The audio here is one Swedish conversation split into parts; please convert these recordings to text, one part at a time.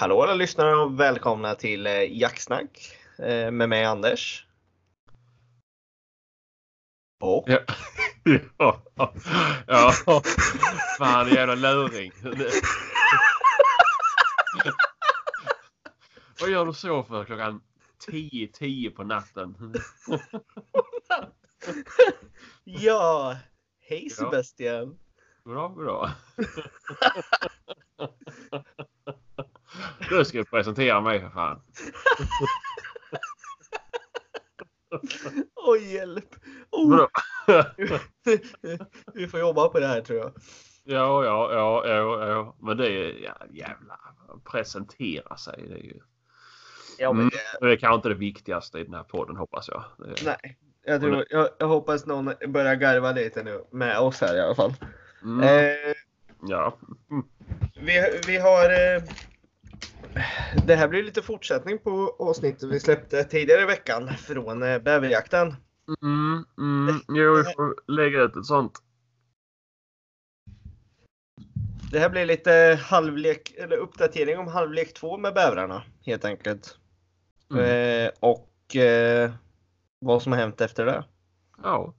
Hallå alla lyssnare och välkomna till eh, Jacksnack eh, med mig Anders. Och Ja. ja. ja. Fan jävla luring. Vad gör du så för klockan 10.10 på natten? ja, hej. Sebastian. Goddag, goddag. Du ska presentera mig för fan. Oj hjälp. Oh, vi får jobba på det här tror jag. Ja, ja, ja, ja, ja. Men det är ja, jävla presentera sig. Det är ju Ja, men Mm. det, det är kanske inte det viktigaste i den här podden hoppas jag. Det, nej, jag, tror, jag, jag hoppas någon börjar garva lite nu med oss här i alla fall. mm, Eh, ja. Mm. Vi, vi har... Eh, det här blir lite fortsättning på avsnittet vi släppte tidigare i veckan från eh, bäverjakten. Mm, mm. Jo, vi får lägga ut ett sånt. Det här blir lite halvlek, eller uppdatering om halvlek 2 med bävrarna helt enkelt. Mm. Eh, och eh, vad som har hänt efter det. Ja.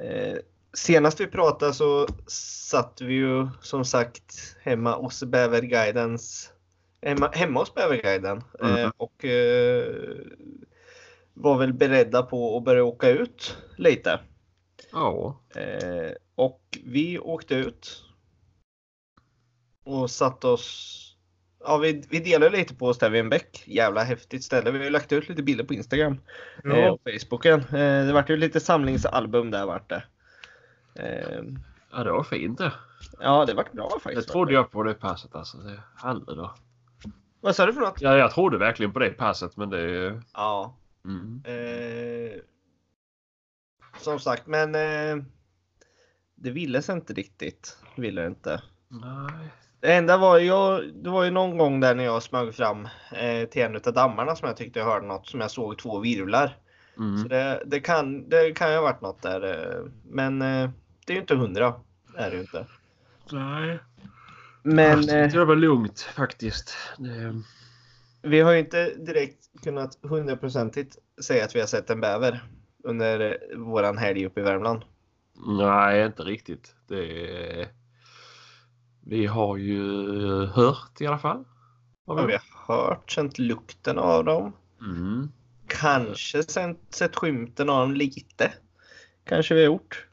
Eh, senast vi pratade så satt vi ju som sagt hemma hos Bäverguidens hemma, hemma hos Bäverguiden eh, Mm. och eh, var väl beredda på att börja åka ut lite. Ja. Eh, och vi åkte ut och satt oss Ja, vi, vi delade lite på oss där vid en bäck. Jävla häftigt ställe. Vi har lagt ut lite bilder på Instagram eh, och Facebooken. Eh, det vart ju lite samlingsalbum där vart det. Eh, ja, det var fint det. ja, det vart bra Det faktiskt. trodde jag på det passet alltså. Det då. Vad sa du för något? Ja, jag trodde verkligen på det passet men det... Ja. Mm. Eh, som sagt, men eh, det ville sig inte riktigt. Ville det inte. Nej. Det enda var ju, det var ju någon gång där när jag smög fram eh, till en av dammarna som jag tyckte jag hörde något som jag såg två virvlar. Så Mm. det, det, kan, det kan ju ha varit något där. Eh, men eh, det är ju inte hundra. Det är det ju inte. Nej. Men jag eh, tyckte det var lugnt faktiskt. Det... vi har ju inte direkt kunnat hundraprocentigt säga att vi har sett en bäver under eh, våran helg uppe i Värmland. Nej, inte riktigt. Det... Vi har ju hört i alla fall. Har Har vi hört, känt lukten av dem. Mm. Kanske sett, sett skymten av dem lite. Kanske vi har gjort.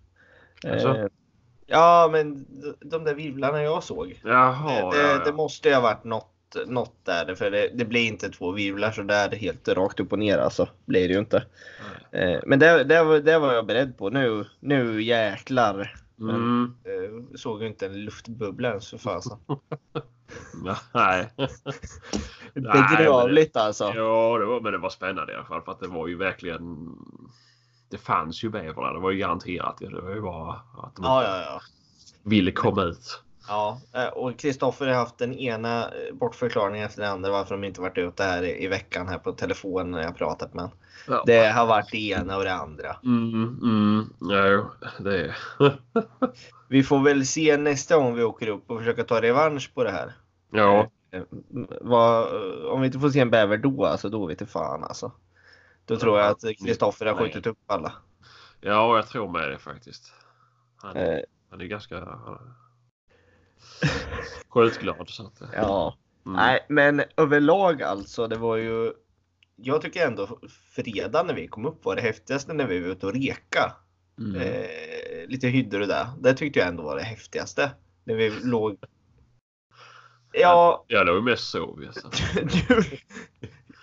Alltså? Ja, men de- där virvlarna jag såg. Jaha, det, ja, ja. det måste ju ha varit något, något där. För det, det blir inte två virvlar så där helt rakt upp och ner alltså. Blir det ju inte. Eh, men det, det, var, det var jag beredd på. Nu, nu jäklar. Mm. Eh, såg ju inte en luftbubbla ens för fasen. Nej. Bedrövligt alltså. Ja, det var, men det var spännande i alla fall för att det var ju verkligen. Det fanns ju bävrar. Det var ju garanterat. Det var ju bara att de Ja, ja, ja. ville komma ut. Ja, eh, och Kristoffer har haft den ena eh, bortförklaringen efter den andra varför de inte varit ute här i, i veckan här på telefon när jag pratat med. Ja. Det har varit det ena och det andra. Mm, mm, ja, det är. Vi får väl se nästa gång vi åker upp och försöka ta revansch på det här. ja, Eh, eh, om vi inte får se en bäver då, alltså då vet fan alltså. Då tror jag att Kristoffer har skjutit upp alla. ja, jag tror med det faktiskt. Han, Eh, han är ganska skjutglad. Så att, ja, mm. nej, men överlag alltså, det var ju. Jag tycker ändå fredag när vi kom upp var det häftigaste när vi var ute och reka. Mm. Eh, lite hyddor och det. Det tyckte jag ändå var det häftigaste. När vi låg. Ja, Jag låg mest sov ju, så. du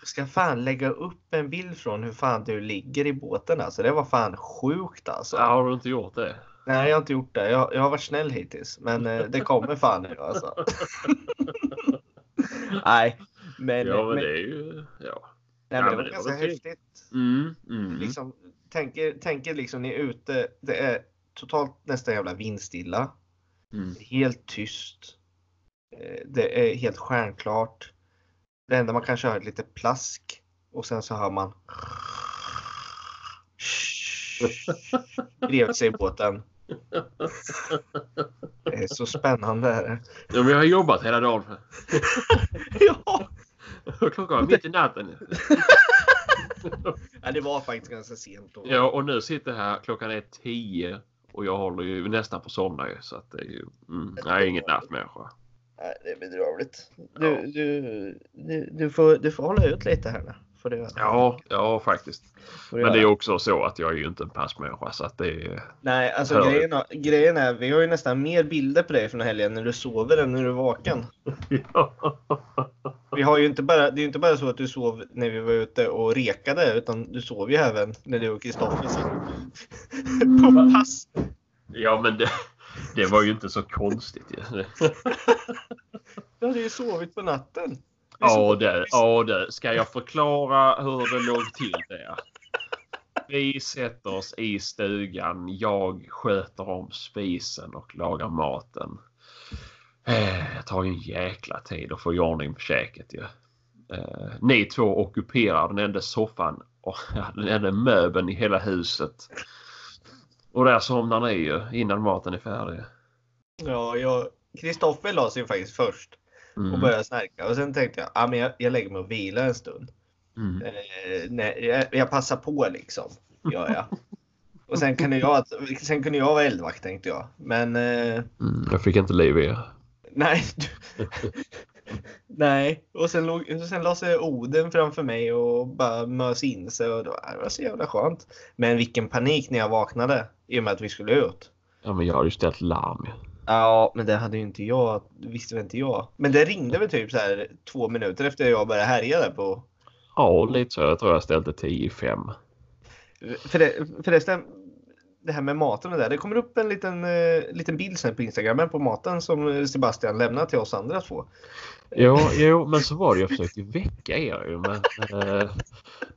ska fan lägga upp en bild från hur fan du ligger i båten alltså. Det var fan sjukt alltså. Ja, har du inte gjort det? Nej, jag har inte gjort det. Jag, jag har varit snäll hittills, men eh, det kommer fan nu alltså. Nej, men, ja, men men, det är ju... Ja. nej, ja, men det var det ganska var okej. häftigt. Mm, mm. Liksom, tänker, tänker liksom ni är ute. Det är totalt nästan jävla vindstilla. Mm. Helt tyst. Eh, Det är helt stjärnklart. Det enda man kanske hör är lite plask och sen så hör man bredvid sig i båten. Det är så spännande. Är det. Ja, men jag har jobbat hela dagen. Ja. Klockan var mitt i natten. ja, det var faktiskt ganska sent då. Ja, och nu sitter jag här. Klockan är 10 och jag håller ju nästan på att somna. Så att det är ju... Mm, jag är ingen nattmänniska. Nej, det är bedrövligt. Du, du, du, du, får, du får hålla ut lite här nu. Får du, Ja, ja faktiskt. Men det är också så att jag är ju inte en passmänniska så att det är... Nej, alltså Hör. grejen, grejen är vi har ju nästan mer bilder på dig från helgen när du sover än när du är vaken. Vi har ju inte bara, det är ju inte bara så att du sov när vi var ute och rekade utan du sov ju även när du och Kristoffer satt på pass. Ja, men det, det var ju inte så konstigt ju. Du hade ju sovit på natten. Ja, det, ja, det. Ska jag förklara hur det låg till där? Vi sätter oss i stugan. Jag sköter om spisen och lagar maten. Eh, Det tar ju en jäkla tid att få i ordning på käket ju. Eh, Ni två ockuperar den enda soffan och den enda möbeln i hela huset. Och där somnar ni ju innan maten är färdig. Ja, jag, Kristoffer la sig faktiskt först och Mm. började snarka och sen tänkte jag, ah, men jag, jag lägger mig och vilar en stund. Mm. Eh, nej, jag, jag passar på liksom. Gör jag. Och sen kunde jag, sen kunde jag vara eldvakt tänkte jag. Men eh, Mm. Jag fick inte liv i er. nej. du- nej. Och sen, låg, sen la sig Oden framför mig och bara mös in sig. Och det var, det var så jävla skönt. Men vilken panik när jag vaknade. I och med att vi skulle ut. Ja, men jag hade ju ställt larm. Ja, men det hade ju inte jag. Visste väl inte jag. Men det ringde väl typ så här två minuter efter jag började härja där på Ja, lite så. Jag tror jag ställde 10 i 5. För det, förresten, det här med maten och det där. Det kommer upp en liten, eh, liten bild sen på Instagram på maten som Sebastian lämnat till oss andra två. Jo, jo, men så var det. Jag försökte väcka er ju, men eh,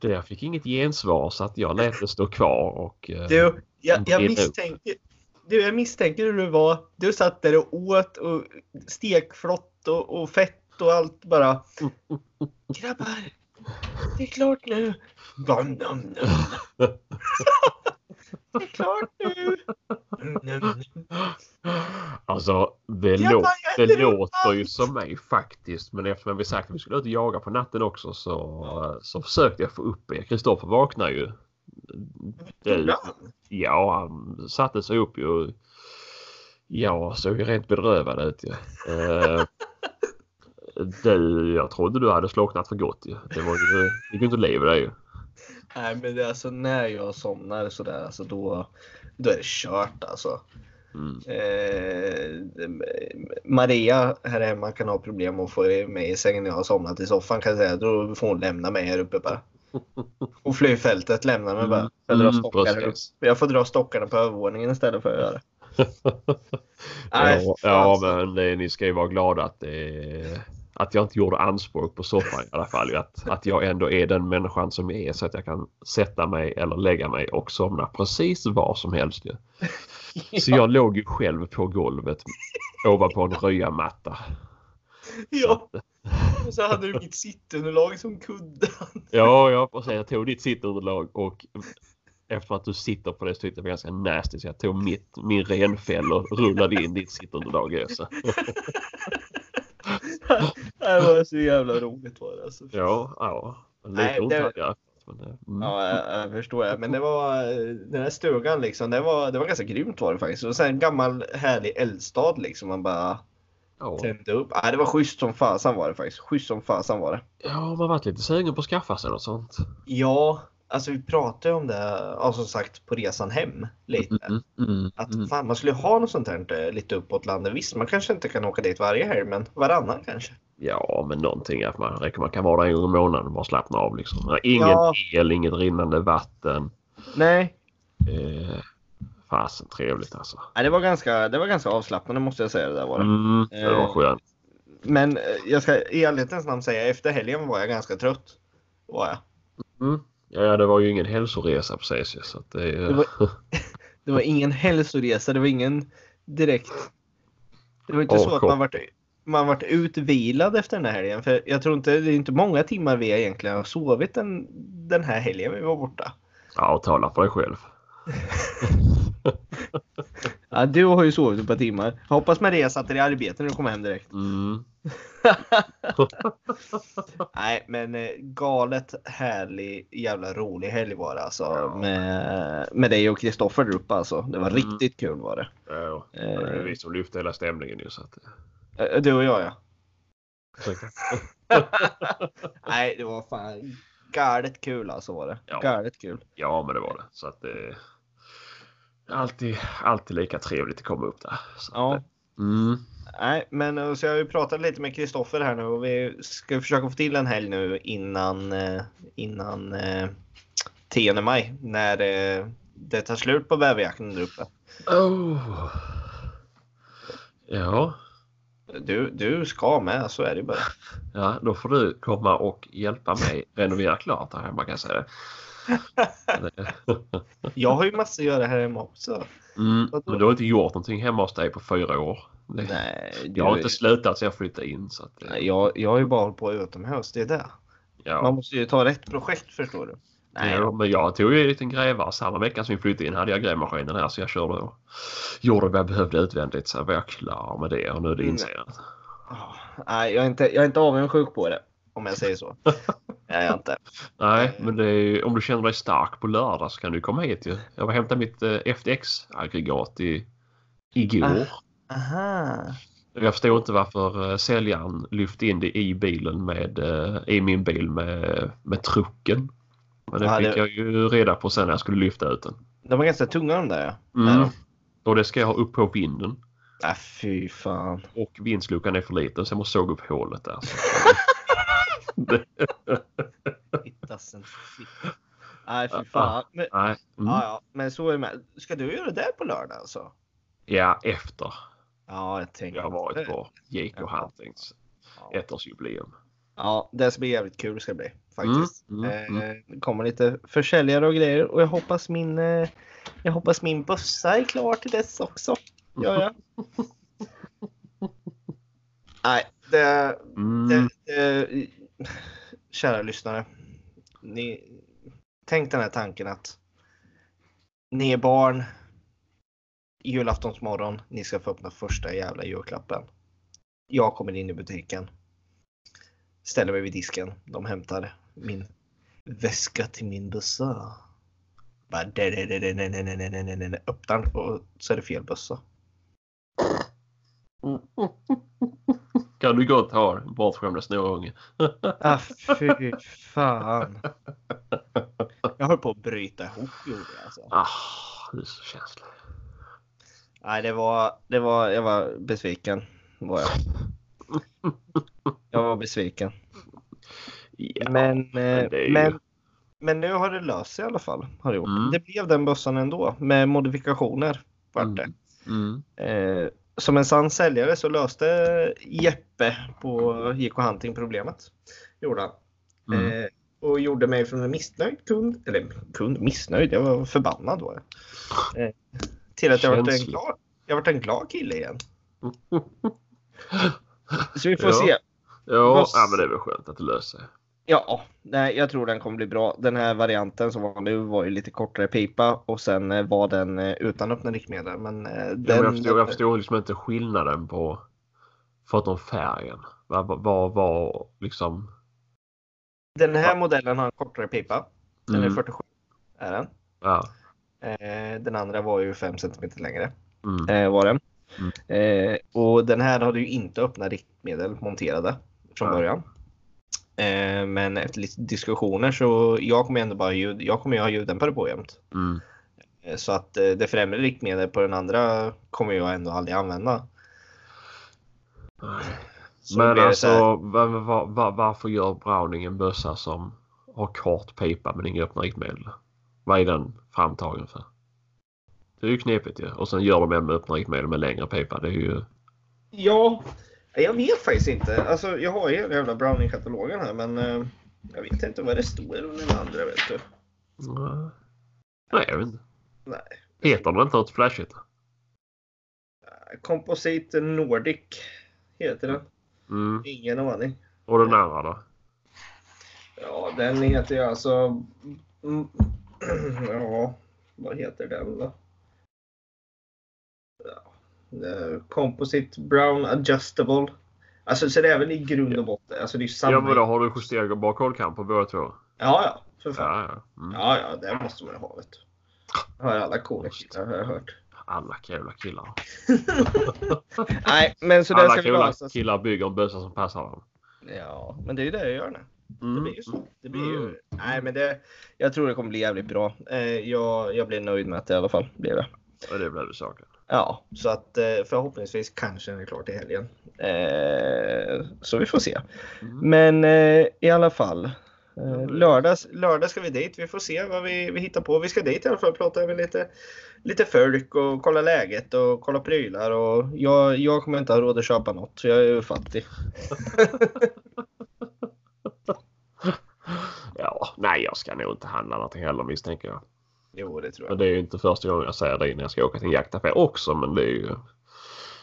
det, jag fick inget gensvar så att jag lät det stå kvar och... Eh, Du, jag, jag, misstänker, du, jag misstänker hur du var. Du satt där och åt och stekflott och, och fett och allt bara. Grabbar, det är klart nu. Nom, nom, nom. Det är klart nu. Alltså, det, Jag lå- det låter ju som mig faktiskt. Men eftersom vi sagt att vi skulle ut och jaga på natten också så, så försökte jag få upp er. Kristoffer vaknar ju. Det, ja, han satte sig upp ju. Ja, såg ju rent bedrövad ut ju. Eh, du, jag trodde du hade slocknat för gott ju. Det var ju, det gick ju inte liv i dig ju. Nej men det är alltså när jag somnar sådär alltså då, då är det kört alltså. Mm. Eh, Maria här hemma kan ha problem att få mig i sängen när jag har somnat i soffan kan jag säga. Då får hon lämna mig här uppe bara. Och flygfältet lämnar mig bara. Jag, drar Mm, stockar här uppe. precis. jag får dra stockarna på övervåningen istället för att göra det. Nej, ja, ja, alltså. men ni ska ju vara glada att, det, att jag inte gjorde anspråk på soffan i alla fall. Att, att jag ändå är den människan som jag är så att jag kan sätta mig eller lägga mig och somna precis var som helst. Ju. Så jag låg ju själv på golvet ovanpå en röjamatta. Ja, och så hade du mitt sittunderlag som kudde. Ja, ja precis. Jag tog ditt sittunderlag och efter att du sitter på det så tyckte jag det var ganska nasty så jag tog mitt, min renfäll och rullade in ditt sittunderlag. i, Så. Det var så jävla roligt var det alltså. Ja, ja. Lite Nej, det- eh, mm. Ja, jag, jag förstår. Jag. Men det var den här stugan liksom. Det var, det var ganska grymt var det faktiskt. Och sen en gammal härlig eldstad liksom. Man bara Ja. tände upp. Ja, det var schysst som fasan var det faktiskt. Schysst som fasan var det. ja, man varit lite sugen på att skaffa sig något sånt. Ja, alltså vi pratade om det, ja, som sagt på resan hem lite. Mm, mm, Att mm. fan, man skulle ha något sånt här lite uppåt landet. Visst, man kanske inte kan åka dit varje helg, men varannan kanske. Ja, men någonting att man, räcker- man kan vara där en gång i månaden och bara slappna av liksom. Ingen Ja. el, inget rinnande vatten. Nej, Eh, fasen trevligt alltså. Nej, det var ganska, det var ganska avslappnande måste jag säga det där var det. Mm, det var Eh, skönt. Men eh, jag ska i ärlighetens namn säga efter helgen var jag ganska trött. Var jag. Mm. Ja, det var ju ingen hälsoresa precis så att det, Det var- Det var ingen hälsoresa, det var ingen direkt. Det var inte så att man vart, man vart utvilad efter den här helgen. För jag tror inte, det är inte många timmar vi egentligen har sovit den, den här helgen vi var borta. Ja, tala för dig själv. Ja, du har ju sovit ett par timmar. Jag hoppas jag satte dig i arbete när du kom hem direkt. Mm. Nej, men eh, galet härlig, jävla rolig helg var det alltså. Ja. Med, med dig och Kristoffer där uppe alltså. Det var Mm. riktigt kul var det. Ja, det är Eh, vi som lyfte hela stämningen ju. Så att, eh, du och jag ja. eh, Nej, det var fan galet kul alltså var det. Ja. Galet kul. ja, men det var det. Så att det alltid, alltid lika trevligt att komma upp där. Så Ja. att, mm. Nej, men eh, så jag har ju pratat lite med Kristoffer här nu och vi ska försöka få till en helg nu innan, eh, innan eh, 10 maj när eh, det tar slut på bäverjakten där uppe. Oh. Ja, Du, du ska med, så är det bara. ja, då får du komma och hjälpa mig renovera klart här hemma kan jag säga. Jag har ju massor att göra här hemma också. Mm, men du har inte gjort någonting hemma hos dig på fyra år. Det, Nej, jag har inte slutat sen jag flyttade in. Så att, Nej, jag, jag har ju bara hållit på utomhus, det är det. ja. Man måste ju ta rätt projekt förstår du. Nej, Ja, men jag tog ju en liten grävare. Samma vecka som vi flyttade in hade jag grävmaskinen här så jag körde och gjorde vad jag behövde utvändigt. Så var jag klar med det och nu är det Mm. insidan. Åh, nej jag, är inte, jag är inte avundsjuk på det. Om jag säger så. Jag är inte. Nej, men det är, ju- om du känner dig stark på lördag så kan du komma hit ju. Jag var hämtade mitt eh, FTX-aggregat i, igår. Aha. Jag förstår inte varför eh, säljaren lyfte in det i bilen med, eh, i min bil med, med trucken. Men det Ja, fick det- jag ju reda på sen när jag skulle lyfta ut den. De var ganska tunga de där ja. Mm. Och det ska jag ha upp på vinden. Äh, fy fan. Och vindsluckan är för liten så jag måste såga upp hålet där. Fit. Nej fy fan. Men. Mm. ja, ja, men så är det med. Ska du göra det på lördag alltså? Ja, efter Ja, jag tänker. jag har varit på JK Ja. Huntings Ja. ettårsjubileum. ja, det ska bli jävligt kul ska det bli. Faktiskt. Mm, mm, Eh, det kommer lite försäljare och grejer och jag hoppas min, eh, jag hoppas min bössa är klar till dess också. Gör jag. Nej, det, Mm. det, eh, kära lyssnare. Ni, tänk den här tanken att ni är barn. Julaftonsmorgon. Ni ska få öppna första jävla julklappen. Jag kommer in i butiken. Ställer mig vid disken. De hämtar min väska till min bössa. Bara öppnar den och så är det fel bössa. Kan du gott ha bortskämda snorunge. Ah, fy fan. Jag höll på att bryta ihop gjorde jag alltså. Ah, du är så känslig. Nej, det var, det var, jag var besviken. Var jag. jag var besviken. Ja, men, eh, men är ju- men, men nu har det löst sig i alla fall. Har det, gjort. Mm. det blev den bössan ändå med modifikationer. Vart det. Mm. Eh, som en sann säljare så löste Jeppe på JK Hunting problemet. Gjorde han. Mm. Eh, och gjorde mig från en missnöjd kund, eller kund missnöjd, jag var förbannad då. Eh, till att jag varit en glad, jag varit en glad kille igen. Så vi får Ja. se. Ja, Vad- ja, men det är väl skönt att det löser sig. Ja, nej, jag tror den kommer bli bra. Den här varianten som var nu var ju lite kortare pipa och sen eh, var den eh, utan öppna riktmedel. Men eh, Ja, den, men jag, förstår, jag förstår liksom inte skillnaden på förutom färgen. Vad vad var liksom... den här modellen har en kortare pipa. Den Mm. är 47. Är den. Ja. Eh, den andra var ju 5 cm längre. Mm. Eh, var den. Mm. Eh, och den här hade ju inte öppna riktmedel monterade från Ja. början. Eh, men efter lite diskussioner så jag kommer ändå bara ljud, jag kommer ju ha ljuddämpare på jämt. Mm. Eh, Så att eh, det främre riktmedlet på den andra kommer jag ändå aldrig använda. Så Men alltså var, var, var, varför gör Browning en bössa som har kort pipa men inga öppna riktmedel? Vad är den framtagen för? Det är ju knepigt ju. Och sen gör de en med öppna riktmedel med längre pipa. Det är ju... Ja, jag vet faktiskt inte. Alltså, jag har ju hela jävla Browning-katalogen här men eh, jag vet inte vad det står om den andra vet du. Nej, jag vet inte. Nej. Heter den inte något flashigt? Composite Nordic heter den. Mm. Ingen aning. Och den andra då? Ja, den heter ju alltså... Ja, vad heter den då? Eh, Composite Brown Adjustable. Alltså så det är väl i grund och botten. Alltså det är samma. Ja men då har du justerat bakhållkam på båda två? Ja, ja. För fan. Ja, ja. Mm. Ja, ja, det måste man ju ha vet du. Har alla coola killar har jag hört. Alla coola killar. Nej, men så det Alla ska vi coola killar bygger en bössa som passar dem. Ja, men det är ju det jag gör nu. Det Mm. blir ju så. Det blir ju... Mm. Nej, men det, jag tror det kommer bli jävligt bra. Eh, jag, jag blir nöjd med det i alla fall. Blir det. Och det blev det saken. Ja, så att eh, förhoppningsvis kanske den är klar till helgen. Eh, så vi får se. Mm. Men i alla fall. Lördags, lördag ska vi dit. Vi får se vad vi, vi hittar på. Vi ska dit i alla fall. Prata med lite, lite folk och kolla läget och kolla prylar. Och jag, jag kommer inte ha råd att köpa något. Så jag är ju fattig. Ja, nej jag ska nog inte handla någonting heller misstänker jag. Jo, det tror Men jag. det är ju inte första gången jag säger det när jag ska åka till en jaktaffär också men det är ju...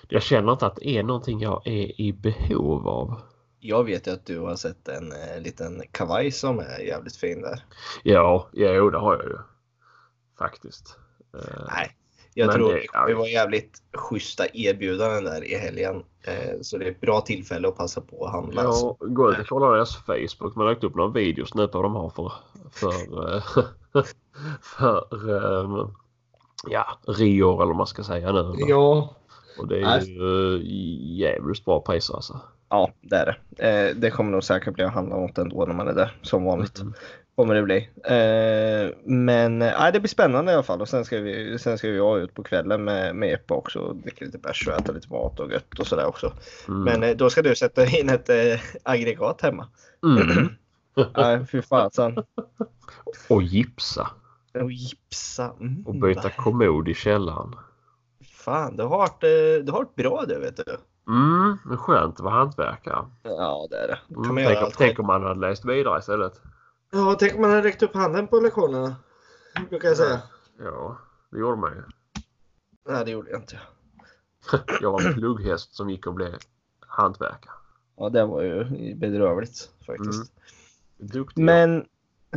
Jag känner inte att det är någonting jag är i behov av. Jag vet ju att du har sett en eh, liten kavaj som är jävligt fin där. Ja, jo det har jag ju. Faktiskt. Eh, Nej, jag Men tror det- det kommer vara jävligt schyssta erbjudanden där i helgen. Eh, så det är ett bra tillfälle att passa på att handla. Ja, gå ut och kolla deras Facebook. Man har lagt upp några videos nu på vad de har för, för, eh, för eh, ja, Rio eller vad man ska säga nu. Ja. Och det är ju jävligt bra priser alltså. ja, det är det. Eh, det kommer nog säkert bli att handla något ändå när man är där som vanligt. Mm. Kommer det bli. Eh, men eh, det blir spännande i alla fall och sen ska vi, sen ska vi ut på kvällen med, med Epa också och dricka lite bärs och äta lite mat och gött och sådär också. Mm. Men eh, då ska du sätta in ett eh, aggregat hemma. Mm. Nej, fy fasen. Och gipsa. Och gipsa. Mm, Och byta kommod i källaren. Fan, du har varit, du har varit bra du vet du. Mm, men skönt att vara hantverkare. Ja, det är det. Då kan Mm, man tänk, tänk om man hade läst vidare istället. Ja, tänk om man hade räckt upp handen på lektionerna. Brukar jag säga. Ja, det gjorde man ju. Nej, det gjorde jag inte. Jag var en plugghäst som gick och blev hantverkare. Ja, det var ju bedrövligt faktiskt. Duktig. Men,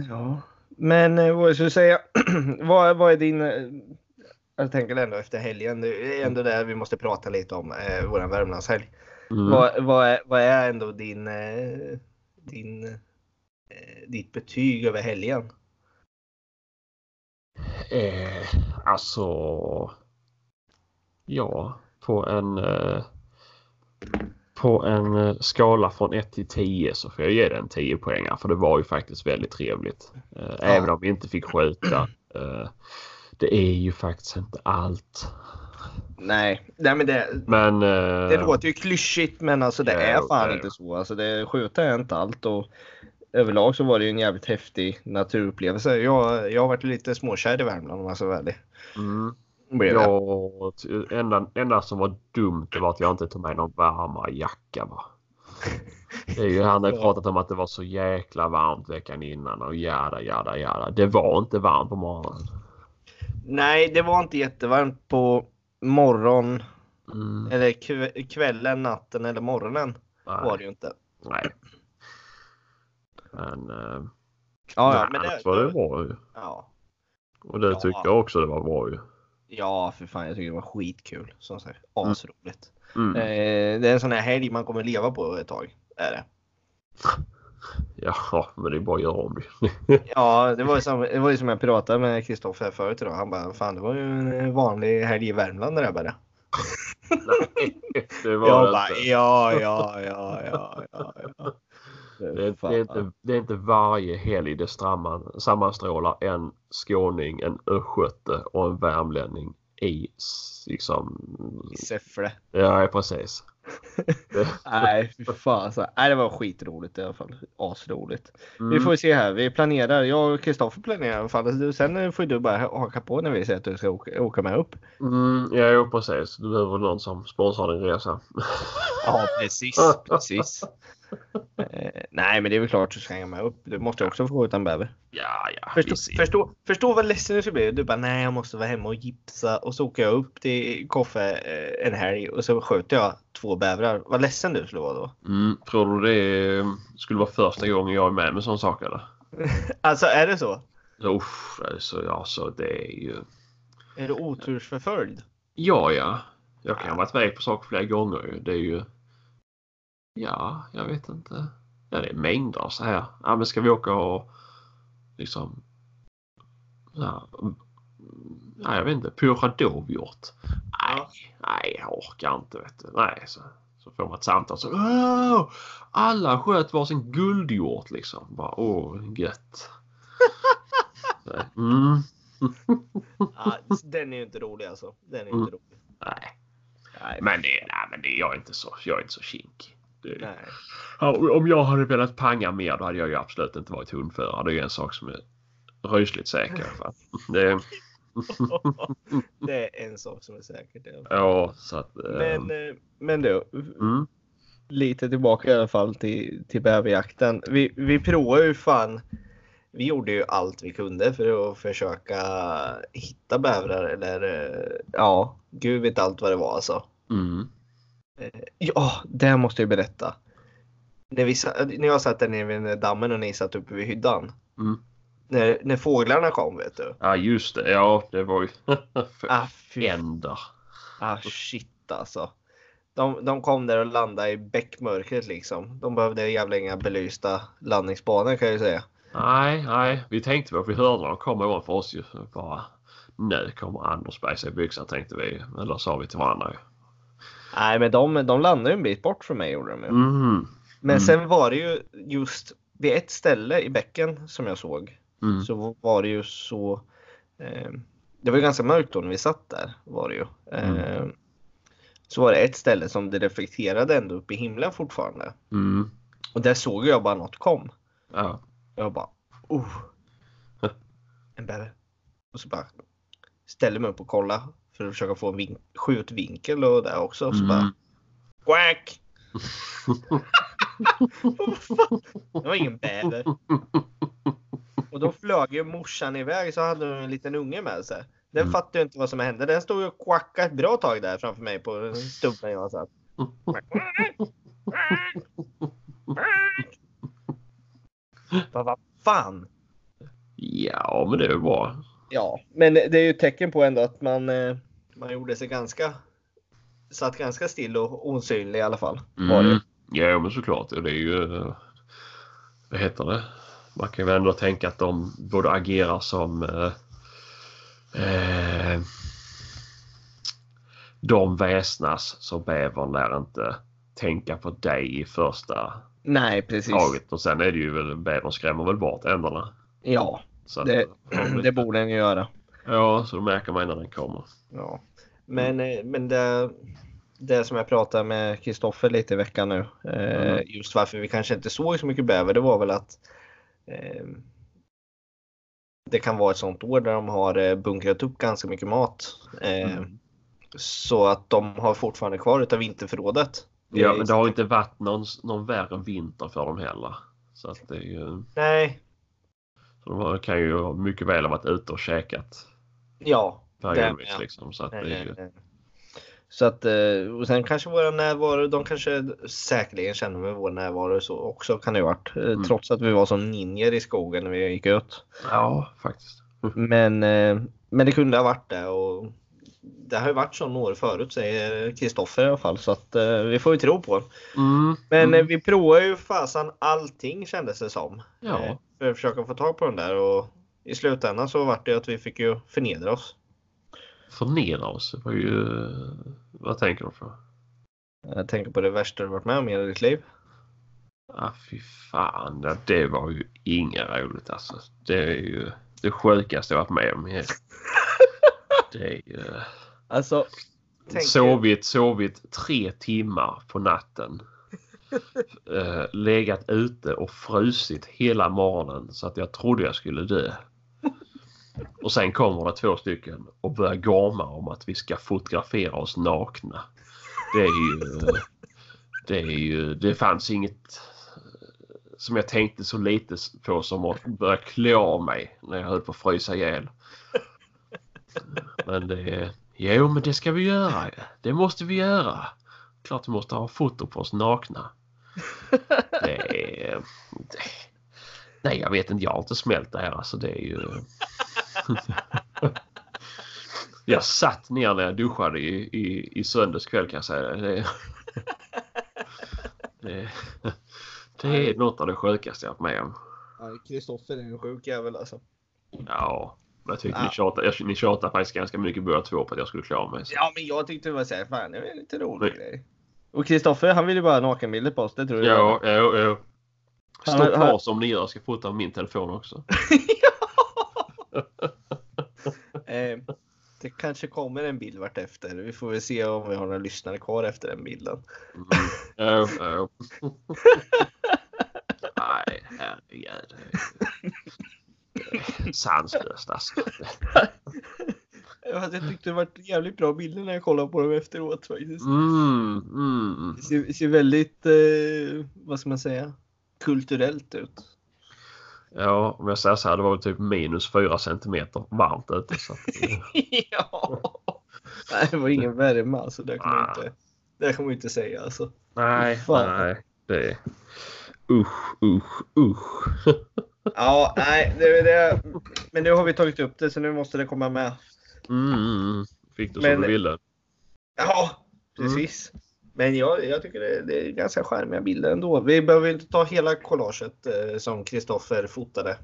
ja. Men eh, vad skulle säga. vad, vad är din... eh, Jag tänker ändå efter helgen. Det är ändå där vi måste prata lite om eh, våran Värmlandshelg. Mm. Vad, vad, är, vad är ändå din, eh, din, ditt betyg över helgen? Eh, alltså... Ja, på en... Eh, på en eh, skala från 1 till 10 så får jag ge den 10 poäng. För det var ju faktiskt väldigt trevligt. Eh, Även om vi inte fick skjuta. Eh, det är ju faktiskt inte allt. Nej, nej men det, Men... Eh, det låter ju klyschigt men alltså det Ja, är fan det inte så. Alltså det, skjuta är inte allt och överlag så var det ju en jävligt häftig naturupplevelse. Jag, jag har varit lite småkär i Värmland om man ska vara ärlig. mm, ja, enda, enda som var dumt var att jag inte tog med någon varmare jacka. Va? Det är ju, han har pratat om att det var så jäkla varmt veckan innan och jada jada jada. Det var inte varmt på morgonen. Nej, det var inte jättevarmt på morgon Mm, eller kv- kvällen, natten eller morgonen var nej, det ju inte. nej. Men, eh, Ja, ja, men det, var det bra ju. ja. Och det Ja. tyckte jag också det var bra ju. ja, för fan jag tycker det var skitkul. Som sagt, asroligt. Mm. Eh, det är en sån här helg man kommer leva på ett tag. Är det. Ja, men det är bara att göra om det. Ja, det var ju som, det var ju som jag pratade med Kristoffer förut idag. Han bara, fan det var ju en vanlig helg i Värmland det där bara. nej, det var Jag det bara, inte. ja, ja, ja, ja, ja, ja. Det är, det, är inte, det är inte varje helg det stramman, sammanstrålar en skåning, en östgöte och en värmlänning i liksom... I Säffle. Ja, precis. Nej, fy fan. Så, nej, det var skitroligt i alla fall. Asroligt. Vi mm, får se här. Vi planerar. Jag och Kristoffer planerar i alla fall. Sen får du bara haka på när vi säger att du ska åka, åka med upp. mm, ja, jo, precis. Du behöver någon som sponsrar din resa. Ja, precis. precis. Eh, nej, men det är väl klart att du ska hänga med upp. Du måste också få gå utan bäver. Ja, ja, Förstå, förstå, förstå vad ledsen du skulle bli. Du bara, nej jag måste vara hemma och gipsa. Och så åker jag upp till Koffe eh, en helg och så skjuter jag två bävrar. Vad ledsen du skulle vara då. Mm, tror du det skulle vara första gången jag är med med sån sak eller? Alltså är det så? Så, usch, alltså, alltså det är ju... Är du otursförföljd? Ja, ja. Jag kan ha varit iväg på saker flera gånger. Det är ju... Ja, jag vet inte. Ja, det är mängder så här. Ja, men ska vi åka och liksom... Ja, ja jag vet inte. Pura dovhjort. Nej, nej, jag orkar inte. Vet du. Nej, så, så får man ett samtal så. Åh, alla sköt varsin guldhjort liksom. Bara, åh, gött. Mm. Ja, den är ju inte rolig alltså. Den är inte rolig. Nej, Nej, men, det, nej, men det, jag är inte så, jag är inte så kinkig. Det. Ja, om jag hade velat panga mer då hade jag ju absolut inte varit hundförare. Det är ju en sak som är rysligt säker. Det, det är en sak som är säkert. Ja. ja, så att... eh, Men, eh, men du, mm, lite tillbaka i alla fall till, till bäverjakten. Vi, vi provade ju fan. Vi gjorde ju allt vi kunde för att försöka hitta bävrar eller eh, ja, gud vet allt vad det var alltså. mm, Ja, det måste jag berätta. När, vi, när jag satt där nere vid dammen och ni satt uppe vid hyddan. mm. När, när fåglarna kom vet du. Ja, just det. Ja, det var ju... Ah, fy. Ah shit alltså. De, de kom där och landade i bäckmörkret liksom. De behövde jävla inga belysta landningsbanor kan jag ju säga. Nej, nej. Vi tänkte på, vi hörde dem komma ovanför oss ju. Bara, nu kommer Anders sig i byxan tänkte vi. Eller sa vi till varandra ju. Nej men de, de landade ju en bit bort från mig gjorde de ju. Mhm. Men mm. sen var det ju just vid ett ställe i bäcken som jag såg. Mm. Så var det ju så. Eh, det var ju ganska mörkt då när vi satt där var det ju. Eh, Så var det ett ställe som det reflekterade ändå upp i himlen fortfarande. Mm. Och där såg jag bara något kom. Ja. Jag bara, oh. En bäver. Och så bara ställer mig upp och kollar att försöka få en vink- skjutvinkel och där också. Och så bara, Mm. quack! Vad fan? det var ingen bäver. Och då flög ju morsan iväg så hade hon en liten unge med sig. Den Mm. fattade ju inte vad som hände. Den stod ju och quackade ett bra tag där framför mig på stubben jag satt. Bara, Vad fan? Ja, men det är väl bra. Ja, men det är ju ett tecken på ändå att man, eh, man gjorde sig ganska satt ganska still och osynlig i alla fall. Var det. Mm. Ja, men såklart. Det är ju... Vad heter det? Man kan väl ändå tänka att de både agerar som... Eh, eh, de väsnas så bävern lär inte tänka på dig i första Nej, precis. taget. Och sen är det ju väl bävern skrämmer väl bort änderna. Ja, Så det, de- det borde den ju göra. Ja, så då märker man när den kommer. Ja. Men, eh, men det, det som jag pratade med Kristoffer lite i veckan nu. Eh, Mm. Just varför vi kanske inte såg så mycket bäver. Det var väl att eh, det kan vara ett sånt år där de har eh, bunkrat upp ganska mycket mat. Eh, Mm. Så att de har fortfarande kvar utav vinterförrådet. Ja, men det har inte varit någon, någon värre vinter för dem heller. Så att det är ju... Nej, Så de kan ju mycket väl ha varit ute och käkat ja. Med. liksom. Så att det är ju... Så att, eh, och sen kanske våra närvaro, de kanske säkerligen känner med vår närvaro så också kan det ha varit. eh, Mm. Trots att vi var som ninjer i skogen när vi gick ut. Ja, faktiskt. Men, eh, men det kunde ha varit det och det har ju varit så några år förut säger Kristoffer i alla fall så att vi får ju tro på. Mm. Men mm. vi provar ju fasan allting kändes det som. Ja. För att försöka få tag på den där och i slutändan så vart det att vi fick ju förnedra oss. Förnedra oss. Det var ju... Vad tänker du på? Jag tänker på det värsta du varit med om i hela ditt liv. Ah, fy fan. Ja, det var ju inget roligt alltså. Det är ju det sjukaste jag varit med om. Det är ju... Alltså. tänk- Sovit, sovit tre timmar på natten. Eh, legat ute och frusit hela morgonen så att jag trodde jag skulle dö. Och sen kommer det två stycken och börjar gorma om att vi ska fotografera oss nakna. Det är ju... Det är ju... Det fanns inget som jag tänkte så lite på som att börja klä av mig när jag höll på att frysa ihjäl. Men det... Jo, men det ska vi göra. Det måste vi göra. Klart vi måste ha foto på oss nakna. Det är... Det... Nej, jag vet inte. Jag har inte smält det här. Alltså det är ju... Jag satt ner när jag duschade i, i, i söndags kväll kan jag säga. Det, det, det är något av det sjukaste jag varit med om. Kristoffer är en sjuk jävel alltså. Ja, jag tycker Ja. ni, tjatar, jag, ni tjatar faktiskt ganska mycket båda två på att jag skulle klara mig. Så. Ja, men jag tyckte det var såhär, fan det var lite rolig grej. Och Kristoffer han ville bara ha nakenbilder på oss, det tror jag. Ja, ja, ja. Stå kvar som ni gör. Jag ska fota min telefon också. Eh, det kanske kommer en bild vart efter. Vi får väl se om vi har några lyssnare kvar efter den bilden. Mm. Nej, herregud. Sanslöst alltså. Jag tyckte det var jävligt bra bilder när jag kollade på dem efteråt faktiskt. Mm, mm. Det ser, ser väldigt, eh, vad ska man säga, kulturellt ut. Ja, om jag säger så här, det var väl typ minus fyra centimeter varmt ute. Så att, ja. Nej, det var ingen värme alltså. Det man Ah. inte, det man inte säga alltså. nej, Fan. nej. Det... Usch, usch, usch. Ja, nej, det är det. Men nu har vi tagit upp det så nu måste det komma med. Mm, mm. Fick du som Men- du ville? Ja, precis. Men jag, jag tycker det, det är ganska charmiga bilder ändå. Vi behöver inte ta hela collaget eh, som Kristoffer fotade. Eh,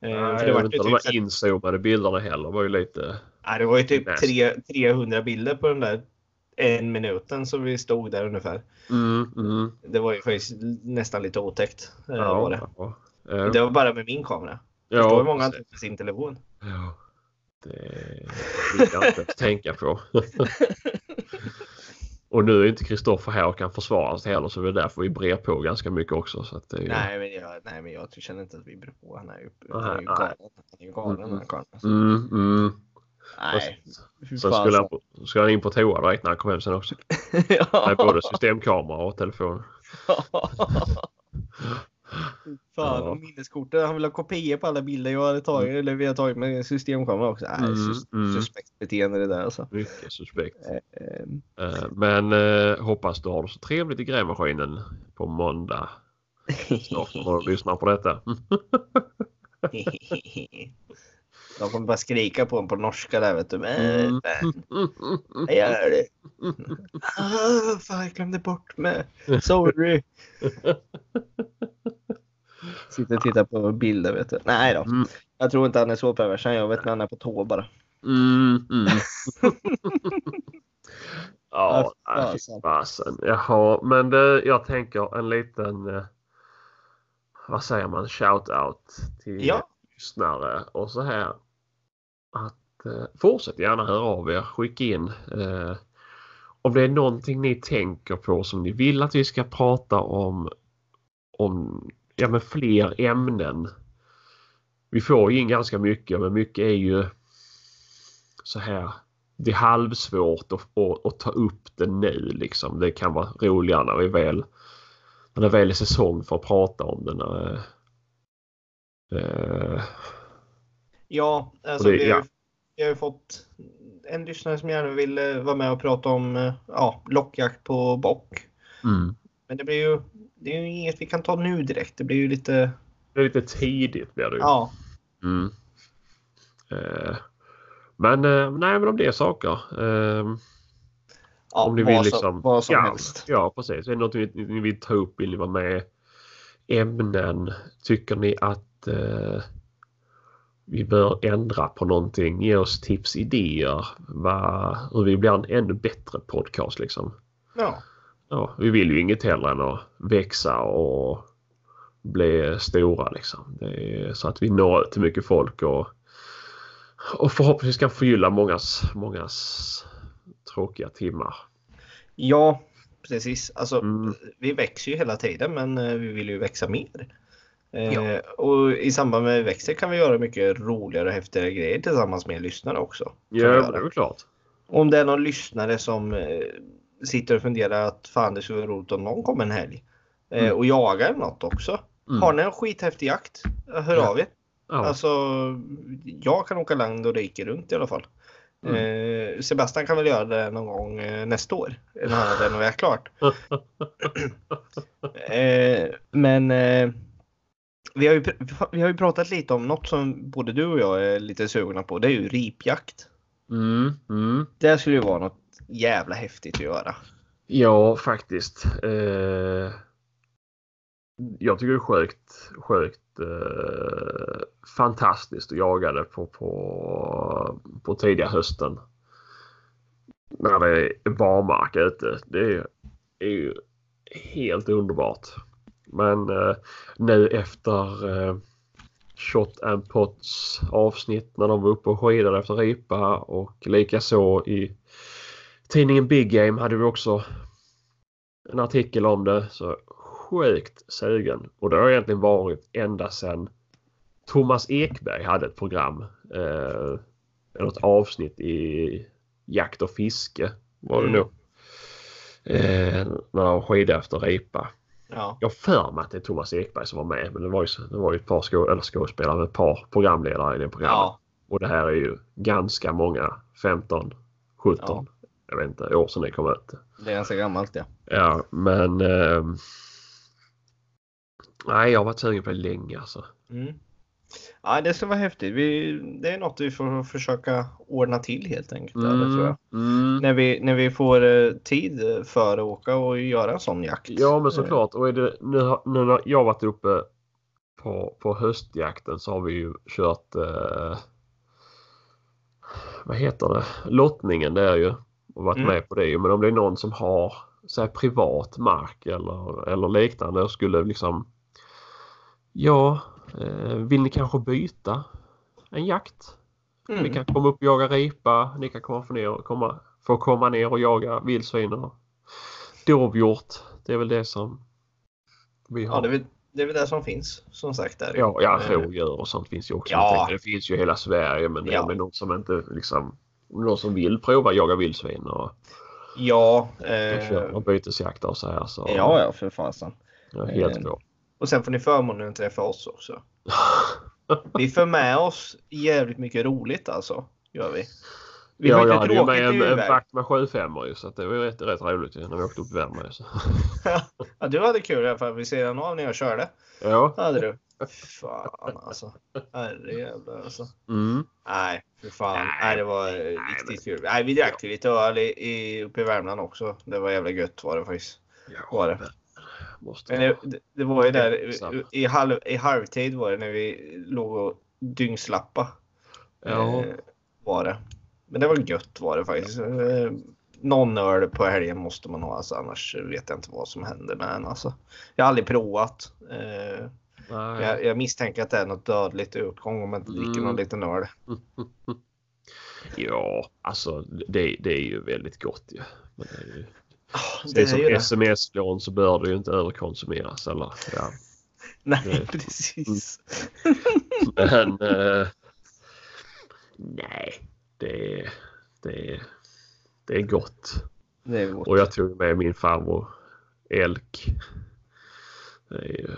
Nej, för det, jag var inte, de typ, där inzoomade bilderna heller var ju lite... nej, det var ju typ tre, 300 bilder på den där en minuten som vi stod där ungefär. Mm, mm. Det var ju faktiskt nästan lite otäckt. Eh, var det. Ja, ja. det var bara med min kamera. Ja, Förstår hur många han tog med sin telefon. Ja, det vill jag inte tänka på. och nu är inte Kristoffer här och kan försvara sig heller så det är därför vi brer på ganska mycket också. Så att ju... Nej, men jag, nej, men jag känner inte att vi beror på. Han är ju, han är ju Nej, galen. Han är ju galen Mm, den här karln. alltså. Mm, mm. Nej, fan, skulle han, skulle han in på toa direkt när han kom hem sen också. Ja. Med både systemkamera och telefon. Fan, Ja. minneskortet. Han vill ha kopior på alla bilder jag hade tagit. Eller vi har tagit med systemkamera också. Nej, Mm, sus- mm. suspekt beteende det där alltså. Mycket suspekt. Ehm, Eh, Men eh, hoppas du har det så trevligt i grävmaskinen på måndag. Snart när du lyssnar på detta. De kommer bara skrika på en på norska där vet du. Men, Mm. men, jag gör det. Ah, fan, jag glömde bort mig. Sorry. Sitter och tittar på bilder vet du. Nej då. Mm. Jag tror inte han är så pervers. Jag vet när han är på tå bara. Mm, mm. ja, nej, fasen. Jaha, men det, jag tänker en liten, eh, vad säger man, shout-out till Ja. lyssnare och så här. Att eh, fortsätt gärna höra av er, skicka in. Eh, om det är någonting ni tänker på som ni vill att vi ska prata om, om ja, men fler ämnen. Vi får in ganska mycket men mycket är ju så här. Det är halvsvårt att, att, att ta upp det nu liksom. Det kan vara roligare när vi väl när det väl är säsong för att prata om det. När, eh, Ja, alltså det- vi, har, ja. vi har ju fått en lyssnare som gärna vill eh, vara med och prata om eh, ja, lockjakt på bock. mm. Men det blir ju, det är ju inget vi kan ta nu direkt. Det blir ju lite, Det är lite tidigt blir det ju. ja. Mm. Eh, men eh, nej men om det är saker. Eh, ja om ni vill som, liksom. vad som ja, helst. Ja precis. Är det något ni, ni vill ta upp? Vill ni vara med? Ämnen? Tycker ni att eh, vi bör ändra på någonting? Ge oss tips, idéer. Va, hur vi blir en ännu bättre podcast liksom. Ja. Ja, vi vill ju inget hellre än att växa och bli stora liksom. Så att vi når ut till mycket folk och, och förhoppningsvis kan förgylla mångas, mångas tråkiga timmar. ja, precis. Alltså, Mm. vi växer ju hela tiden men eh, vi vill ju växa mer. Eh, Ja. Och i samband med växer kan vi göra mycket roligare och häftigare grejer tillsammans med lyssnare också. Ja, det är klart. Om det är någon lyssnare som eh, sitter och funderar att fan det skulle vara roligt om någon kommer en helg eh, Mm. och jagar något också. Mm. Har ni en skithäftig jakt? Hör Ja. av er. Ja. Alltså, jag kan åka land och rike runt i alla fall. Mm. Eh, Sebastian kan väl göra det någon gång eh, nästa år. När han har renoverat klart. Men vi, har ju, vi har ju pratat lite om något som både du och jag är lite sugna på. Det är ju ripjakt. Mm, mm. Det skulle ju vara något jävla häftigt att göra. Ja, faktiskt. Eh, jag tycker det är sjukt, sjukt eh, fantastiskt att jaga det på, på, på tidiga hösten. När det är barmark ute. Det är, är ju helt underbart. Men eh, nu efter eh, Shot and Pots avsnitt när de var uppe och skidade efter ripa och likaså i tidningen Big Game hade vi också en artikel om det. Så sjukt sugen. Och det har egentligen varit ända sedan Thomas Ekberg hade ett program. Eh, något avsnitt i Jakt och fiske var det Mm. nog. Eh, när de skidade efter ripa. Ja. Jag för mig att det är Thomas Ekberg som var med. Men det var ju, det var ju ett par skå, eller skådespelare, ett par programledare i det programmet. Ja. Och det här är ju ganska många, 15, 17, jag vet inte, år sedan det kom ut. Det är ganska gammalt det. Ja, men... ehm, nej, jag har varit sugen på det länge alltså. Mm. Ja, det ska vara häftigt. Vi, det är något vi får försöka ordna till helt enkelt. Eller, tror jag. mm. När, vi, när vi får eh, tid för att åka och göra en sån jakt. Ja, men såklart. Och det, nu, har- nu när jag varit uppe på, på höstjakten så har vi ju kört... Eh, vad heter det? Lottningen det är ju. Och varit Mm. med på det. Men om det är någon som har så här, privat mark eller, eller liknande och skulle liksom... Ja, eh, vill ni kanske byta en jakt? Mm. Ni kan komma upp och jaga ripa. Ni kan komma, få ner, komma, få komma ner och jaga vildsvin och dovhjort. Det är väl det som vi har. Ja, det är, väl, det är väl det som finns som sagt där. Ja, ja Eh, rådjur och sånt finns ju också. Ja. Tänkte, Det finns ju i hela Sverige men det Ja. är väl någon som inte liksom någon som vill prova jaga vildsvin och, Ja, och eh, köra bytesjakter och så här. Så ja, ja för fasen. är helt Eh, på. Och sen får ni förmånen att träffa oss också. Vi får med oss jävligt mycket roligt alltså. Gör vi. Vi ja, jag hade ju med en, en vakt med 75 ju så det var ju rätt, rätt roligt när vi åkte upp i Värmland. Ja, du hade kul i alla fall vid sidan av när jag körde. Ja. Hade du. Fan alltså. Herrejävlar alltså. Mm. Nej, för fan. Nej. Nej, det var Nej, riktigt kul. Nej, vi drack till lite öl i, i, uppe i Värmland också. Det var jävla gött var det faktiskt. Ja, Var det. Måste Men det, det, det var ju där i, halv, i halvtid var det när vi låg och dyngslappa. Ja. Eh, var det. Men det var gött var det faktiskt. Eh, någon öl på helgen måste man ha alltså, annars vet jag inte vad som händer med en. Alltså. Jag har aldrig provat. Eh, Nej. jag, jag misstänker att det är något dödligt i uppgång om man inte dricker Mm. någon liten öl. Ja, alltså det, det är ju väldigt gott ju. Är ju... Det Det är som sms-lån så bör det ju inte överkonsumeras. Eller, ja. Nej, det- precis. Men eh, nej, det är, det, är, det är gott. Det är gott. Och jag tog med min farbror Elk. Det är ju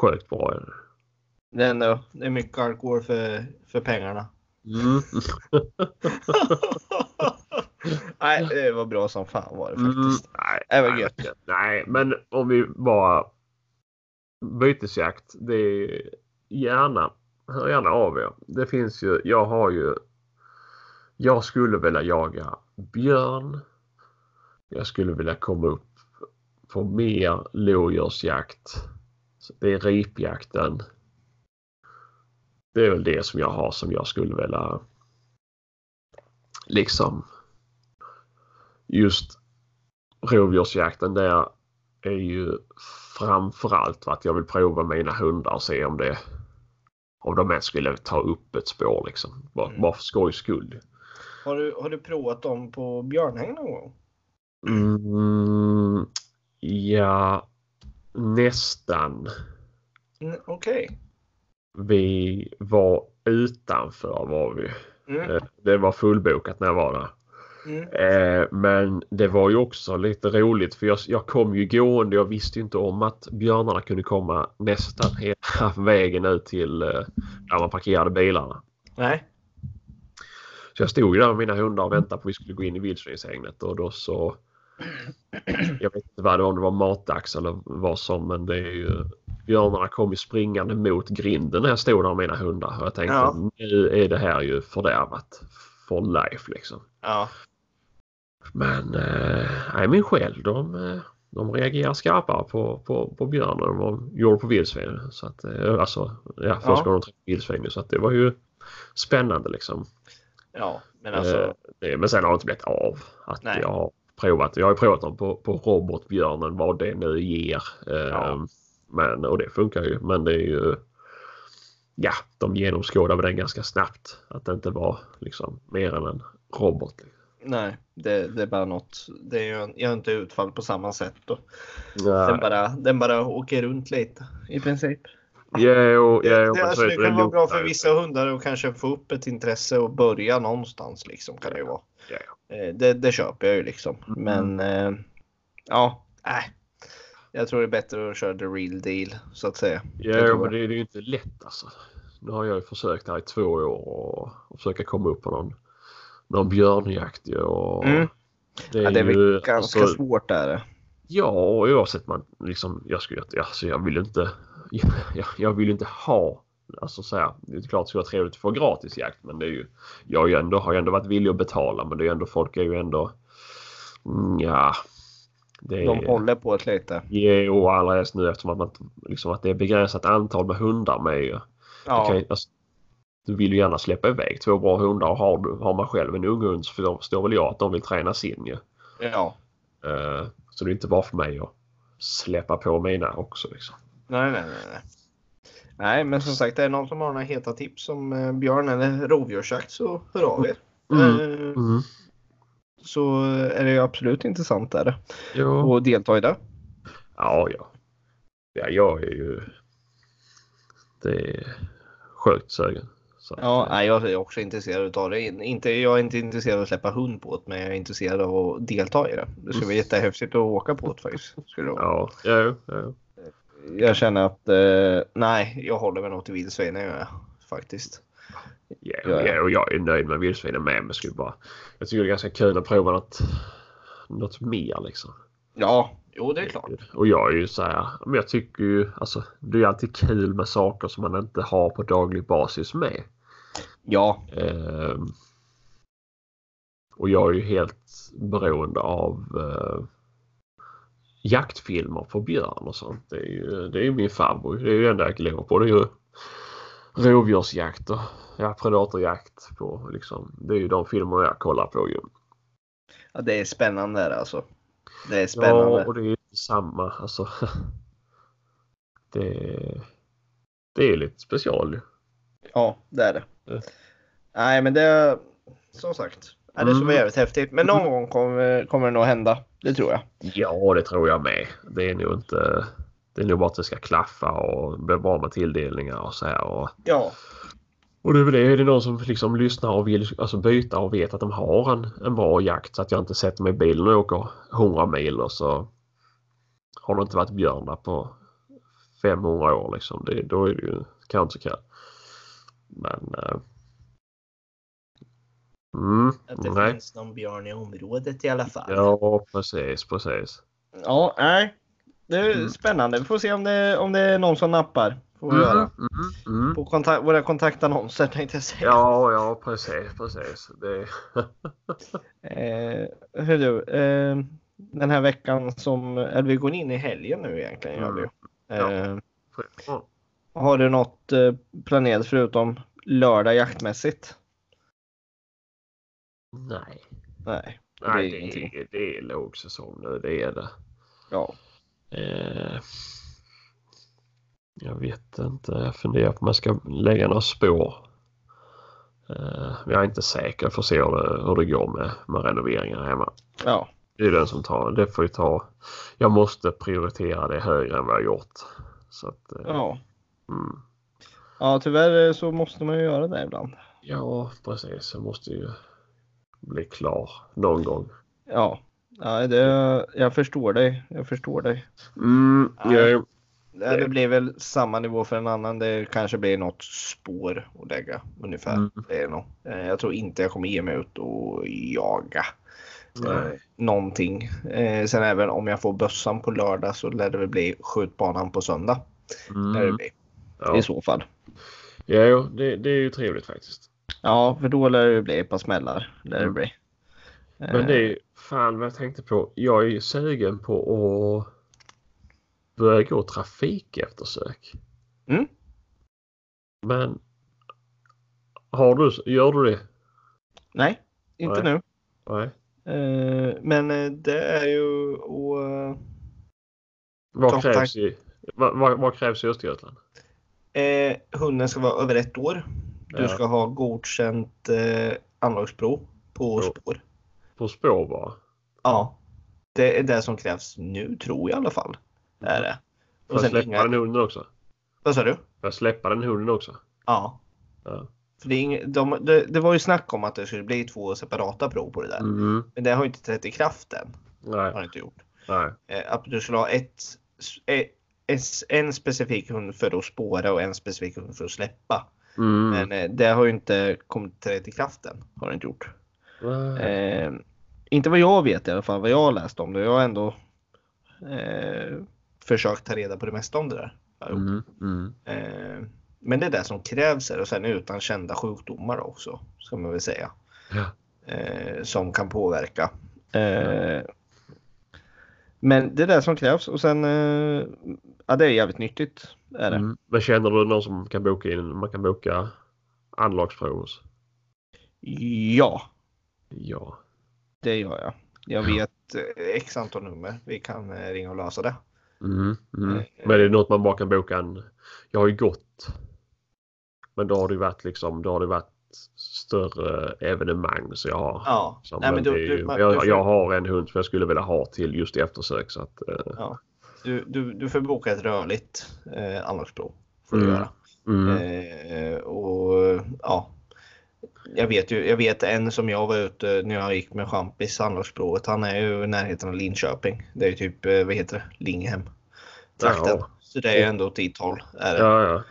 sjukt bra. det. Är, ändå, det är mycket alkohol för, för pengarna. Mm. Nej, det var bra som fan var det Mm, faktiskt. nej, Det var nej, gött. Nej, men om vi bara bytesjakt. Det är gärna, hör gärna av er. Det finns ju, jag har ju, jag skulle vilja jaga björn. Jag skulle vilja komma upp på mer lodjursjakt. Så Det är ripjakten. Det är väl det som jag har som jag skulle vilja liksom just rovdjursjakten där är ju framförallt att jag vill prova mina hundar och se om det om de ens skulle ta upp ett spår liksom. Bara, Mm. bara för skojs skull. Har du, har du provat dem på björnhäng någon gång? Mm, ja, nästan. Mm, Okej. Vi var utanför var vi. Mm. Eh, Det var fullbokat när jag var där. Mm. Eh, men det var ju också lite roligt för jag, jag kom ju gående. Jag visste inte om att björnarna kunde komma nästan hela vägen ut till eh, där man parkerade bilarna. Nej. Så jag stod ju där med mina hundar och väntade på att vi skulle gå in i vildsvinshägnet och då så jag vet inte vad det var, om det var matdags eller vad som men det är ju björnarna kom ju springande mot grinden när jag stod där med mina hundar och jag tänkte Ja. nu är det här ju fördärvat. for life liksom. Ja. Men eh, min själ de, eh, de reagerar skarpare på, på, på björnen än vad de gjorde på vildsvin. Så att, eh, alltså, ja, första Ja. gången de träffade vildsvin. Så att det var ju spännande liksom. Ja, men alltså. Eh, men sen har det inte blivit av. Att Nej. jag har provat. Jag har ju provat dem på, på robotbjörnen vad det nu ger. Ja. men, och det funkar ju. Men det är ju Ja, de genomskådade den ganska snabbt. Att det inte var liksom mer än en robot. Nej, det, det är bara något. Det gör, gör inte utfall på samma sätt. Då. Den, bara, den bara åker runt lite i princip. Det, så alltså, det kan vara bra för vissa hundar och kanske få upp ett intresse och börja någonstans. Liksom, kan det, vara. Eh, det, det köper jag ju liksom. Mm. Men eh, ja, nej. Jag tror det är bättre att köra the real deal så att säga. Ja, men det, är ju inte lätt alltså. Nu har jag ju försökt här i två år och, och försöka komma upp på någon, någon björnjakt. Och Mm. det är, Ja, det är väl ju, ganska alltså, svårt där. Ja, oavsett man liksom, jag skulle alltså jag vill inte, jag, jag vill inte ha, alltså så här, det är klart det skulle vara trevligt att få gratis jakt men det är ju, jag har ju ändå, har ju ändå varit villig att betala men det är ändå, folk är ju ändå, ja. Det De håller på ett lite. Jo, allra helst nu eftersom att, man, liksom, att det är begränsat antal med hundar med ju. Ja, Du, kan, alltså, du vill ju gärna släppa iväg två bra hundar och har, du, har man själv en ung hund så förstår väl jag att de vill träna sin ju. ja. Eh, så det är inte bara för mig att släppa på mina också liksom. Nej, nej, nej, nej. Nej, men som sagt, är det någon som har några heta tips om eh, björn eller rovdjursjakt så hör av er. Mm. Eh, Mm. Så är det ju absolut intressant där Jo. att delta i det. Ja, ja. Ja, jag är ju... Det är sjukt sugen. Så Ja, eh, nej, jag är också intresserad av det. Inte, jag är inte intresserad av att släppa hund på det, men jag är intresserad av att delta i det. Det skulle vara jättehäftigt att åka på det faktiskt. Skulle det vara. Ja, ja, ja. Jag känner att eh, nej, jag håller mig nog till vildsvinen faktiskt. Ja, ja. ja, och jag är nöjd med vildsvinen med. Men skulle bara, jag tycker det är ganska kul att prova något, något mer liksom. Ja, jo det är klart. Och jag är ju så här, men jag tycker ju alltså det är alltid kul med saker som man inte har på daglig basis med. Ja, Ehm, och jag är ju helt beroende av eh, jaktfilmer på björn och sånt. Det är ju, det är min favorit. Det är ju det enda jag lever på. Det är ju rovdjursjakt och ja, predatorjakt på liksom. Det är ju de filmer jag kollar på ju. ja, det är spännande där alltså. Det är spännande. Ja, och det är ju samma alltså. Det, det är lite special. Ja, det är det. Nej, men det är som sagt. Ja, det skulle vara Mm. jävligt häftigt. Men någon gång kommer, kommer det nog hända. Det tror jag. Ja, det tror jag med. Det är nog inte... Det är nog bara att det ska klaffa och bli bra med tilldelningar och så här. Och, Ja, och det är väl det. Är det någon som liksom lyssnar och vill alltså byta och vet att de har en, en bra jakt så att jag inte sätter mig i bilen och åker 100 mil och så har det inte varit björn där på 500 år liksom. Det, då är det ju kanske kul. Men... eh, mm, att det nej. finns någon björn i området i alla fall. Ja, precis, precis. Ja, nej. Det är Mm. spännande. Vi får se om det, om det är någon som nappar. Får vi göra. Mm, mm, mm. På kontakt, våra kontaktannonser tänkte jag säga. Ja, ja precis, precis. Det... Eh, hur du, eh, den här veckan som, eller vi går in i helgen nu egentligen gör vi. Mm. Har du något eh, planerat förutom lördag jaktmässigt? Nej, Nej, det Nej blir det, är, det är lågsäsong nu, det är det. Ja. Eh, jag vet inte, jag funderar på om jag ska lägga några spår. Eh, jag är inte säker, jag får se hur det, hur det går med, med renoveringar hemma. Ja, Det är den som tar det. får ju ta. Jag måste prioritera det högre än vad jag gjort. Så att, eh, ja. Mm. ja, tyvärr eh, så måste man ju göra det ibland. Ja, precis. Jag måste ju bli klar någon gång. Ja, ja det, jag förstår dig. Jag förstår dig. Mm, Nej. ja, Ja, Det blir väl samma nivå för en annan. Det kanske blir något spår att lägga ungefär. Mm. Det är nog. Eh, Jag tror inte jag kommer ge mig ut och jaga eh, Nej. någonting. Sen även om jag får bössan på lördag så lär det väl bli skjutbanan på söndag. Lär det Mm, bli, ja. I så fall. ja, det, det är ju trevligt faktiskt. Ja, för då lär det bli ett par smällar. Lär det Mm. bli. Men det är fan vad jag tänkte på. Jag är ju sugen på att börja gå trafikeftersök. Mm. Men har du, gör du det? Nej, inte Nej. nu. Nej. Eh, men eh, det är ju att Vad krävs, sagt- i, vad, vad, vad krävs i Östergötland? Eh, hunden ska vara över ett år. Du Ja. ska ha godkänt eh, anlagsprov på Jo. spår. På spår bara? Ja, det är det som krävs nu tror jag i alla fall. Det är det. Får Och jag sen släppa inga... den hunden också? Vad sa du? Får jag släppa den hunden också? Ja. Ja. För det, ing... de, det, det var ju snack om att det skulle bli två separata prov på det där. Mm. Men det har ju inte trätt i kraft än. Har Nej. det inte gjort. Nej. Eh, att du skulle ha ett, es- en specifik hund för att spåra och en specifik hund för att släppa. Mm. Men eh, det har ju inte kommit i kraft än. Har det inte gjort. Nej. Eh, inte vad jag vet i alla fall, vad jag har läst om det. Jag har ändå eh, försökt ta reda på det mesta om det där. Mm. Mm. Eh, men det är det som krävs här och sen utan kända sjukdomar också, ska man väl säga. Ja. Eh, som kan påverka. Men det är det som krävs och sen, eh, ja det är jävligt nyttigt. Är det. Mm. Men känner du någon som kan boka in, man kan boka anlagsprov hos? Ja, Ja. det gör jag. Jag Ja. vet eh, x antal nummer. Vi kan eh, ringa och lösa det. Mm. Mm. Men är det något man bara kan boka en? Jag har ju gått. Men då har det varit liksom, då har det varit större evenemang så jag har. Ja, Så, Nej, men du, ju- du, man, jag, du, jag har en hund som jag skulle vilja ha till just eftersök så att. eh, du, du, du får boka ett rörligt eh, anlagsprov. Får du Mm. göra. mm. Eh, och ja. Jag vet ju, jag vet en som jag var ute när jag gick med champis anlagsprovet. Han är ju i närheten av Linköping. Det är ju typ, eh, vad heter det, Linghem. Trakten. Ja. Så det är ju ändå åt dit håll. Är det. Ja, ja.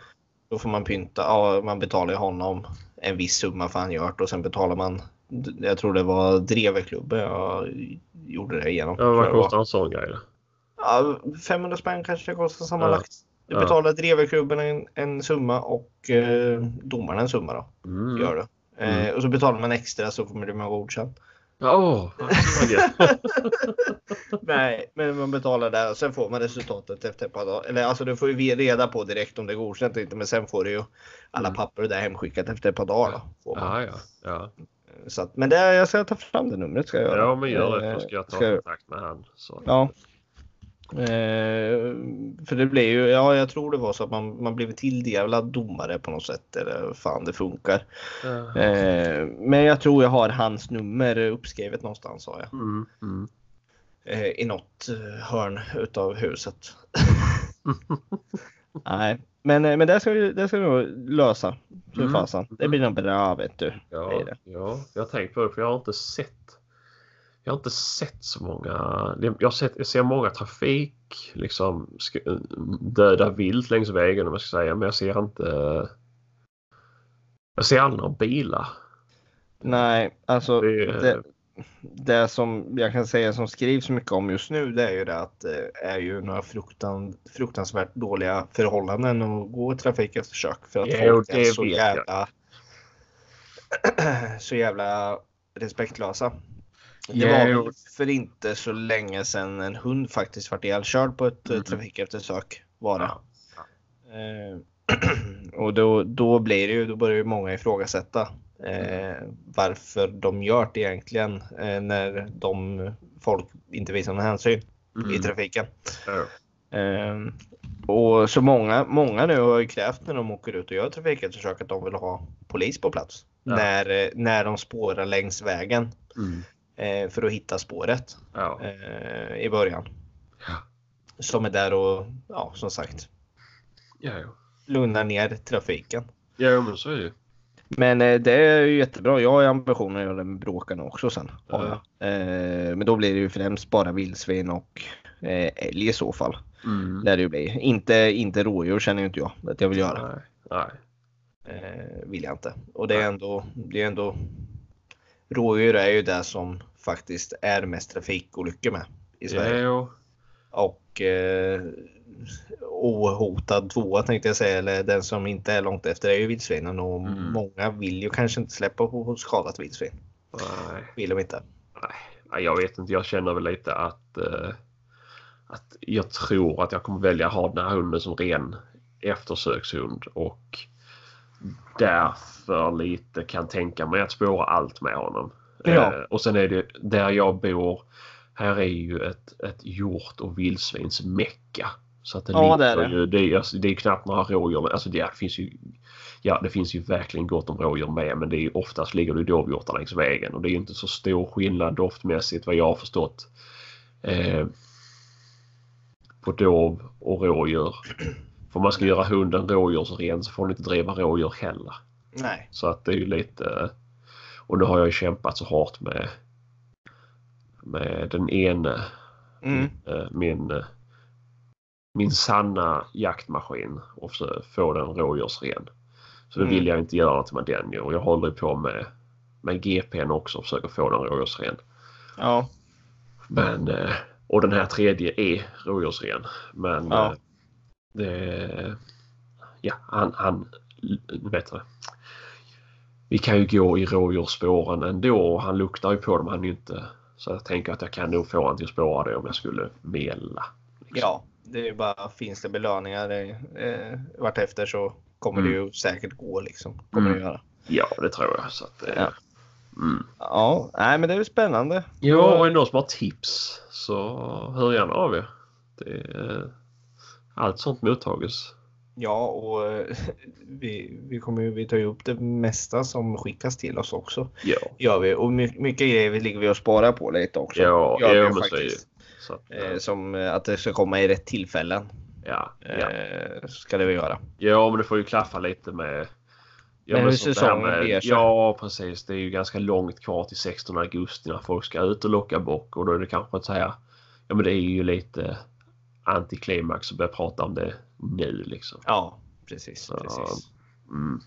Då får man pynta. Ja, man betalar ju honom en viss summa för han gjort och sen betalar man. Jag tror det var Dreveklubben jag gjorde det igenom. ja vad det kostar en sån grej? Ja, 500 spänn kanske det kostar sammanlagt. Du Ja. betalar Dreveklubben en, en summa och eh, domaren en summa då. Mm. Gör du. Eh, Mm. och så betalar man extra så får man bli godkänd. Ja, gött. Nej, men man betalar där och sen får man resultatet efter ett par dagar. Eller alltså du får ju reda på direkt om det är godkänt eller inte. Men sen får du ju alla Mm. papper där hemskickat efter ett par dagar. Då, får man. Ja, ja, ja. Så att, men det, jag ska ta fram det numret. Ska jag göra. Ja, men gör det. Eh, Då ska jag ta ska jag- kontakt med han. Så. Ja. Eh, för det blir ju, ja jag tror det var så att man, man blev tilldelad domare på något sätt. Eller fan det funkar. Ja. Eh, men jag tror jag har hans nummer uppskrivet någonstans sa jag. Mm, mm. Eh, I något eh, hörn utav huset. Nej, men, eh, men det ska vi, det ska vi nog lösa. För Mm. fasen. Det blir nog bra vet du. Det Ja, det. ja, jag har tänkt på det för jag har inte sett jag har inte sett så många. Jag, har sett, jag ser många trafik, liksom döda vilt längs vägen om jag ska säga. Men jag ser inte. Jag ser aldrig några bilar. Nej, alltså Det det, det som jag kan säga som skrivs mycket om just nu det är ju det att det är ju några fruktan, fruktansvärt dåliga förhållanden att gå trafikeftersök för att Jo, folk är så jag. jävla så jävla respektlösa. Det var väl för inte så länge sedan en hund faktiskt vart ihjälkörd på ett mm. Mhm. trafikeftersök var det. Eh, och då, då blir det ju, då börjar ju många ifrågasätta eh, varför de gör det egentligen eh, när de folk inte visar någon hänsyn i Mm. trafiken. Ja. Eh, och så många, många nu har ju krävt när de åker ut och gör trafikeftersök att de vill ha polis på plats. När, eh, när de spårar längs vägen Mm. Eh, för att hitta spåret Ja. eh, i början. Ja. Som är där och, ja som sagt, Ja, ja. lugnar ner trafiken. ja, men så är det ju. Men eh, det är ju jättebra. Jag har ambitionen att göra det med bråkarna också sen. Ja. Eh, men då blir det ju främst bara vildsvin och eh, älg i så fall. Mm. Lär det ju bli. Inte, inte rådjur känner ju inte jag att jag vill göra. Nej. Nej. Eh, vill jag inte. Och det är ändå, det är ändå Rådjur är ju det som faktiskt är mest trafikolyckor med i Sverige. Jo. Och eh, ohotad tvåa tänkte jag säga. Eller den som inte är långt efter är ju vildsvinen och Mm. många vill ju kanske inte släppa på skadat vildsvin. Nej. Vill de inte. Nej, jag vet inte. Jag känner väl lite att, eh, att jag tror att jag kommer välja att ha den här hunden som ren eftersökshund och därför lite kan tänka mig att spåra allt med honom. Ja. Eh, och sen är det där jag bor. Här är ju ett, ett hjort och vildsvins mecka. Så att det, Ja, det är det. Ju, det, är, alltså, det är knappt några rådjur. Alltså det finns ju Ja, det finns ju verkligen gott om rådjur med men det är ju oftast ligger det dovhjortar längs vägen och det är inte så stor skillnad doftmässigt vad jag har förstått. Eh, på dov och rådjur. För om man ska göra hunden rådjursren så får den inte driva rådjur heller. Nej. Så att det är ju lite... Och nu har jag ju kämpat så hårt med med den ene, Mm. eh, min eh, min sanna jaktmaskin och så få den rådjursren. Så det Mm. vill jag inte göra något med den. Och jag håller på med, med GPn också och försöker få den rådjursren. Ja. Men, eh, och den här tredje är rådjursren. Men Ja. det... Ja, han... han du, vi kan ju gå i rådjursspåren ändå och han luktar ju på dem. Han är ju inte... Så jag tänker att jag kan nog få honom till att spåra det om jag skulle mela. Ja, det är bara finns det belöningar eh, vartefter så kommer det ju säkert gå liksom. Kommer Mm. det göra. Ja, det tror jag. Så att, eh, Ja. mm. Ja, nej men det är ju spännande. Ja, och är det någon som har tips så hör gärna av er. Det är, allt sånt mottages. Ja, och eh, vi, vi, kommer vi tar ju upp det mesta som skickas till oss också. Ja, Gör vi. Och my, mycket grejer ligger vi och sparar på lite också. ja, Gör vi ja det faktiskt. Så att, Eh, som eh, att det ska komma i rätt tillfällen. ja, ja. Ska det vi göra. ja, men det får ju klaffa lite med Ja, Men hur säsongen sig. Ja, precis. Det är ju ganska långt kvar till 16 augusti när folk ska ut och locka bock och då är det kanske så här. Ja, men det är ju lite antiklimax att börja prata om det nu liksom. Ja, precis. Så, precis. Mm.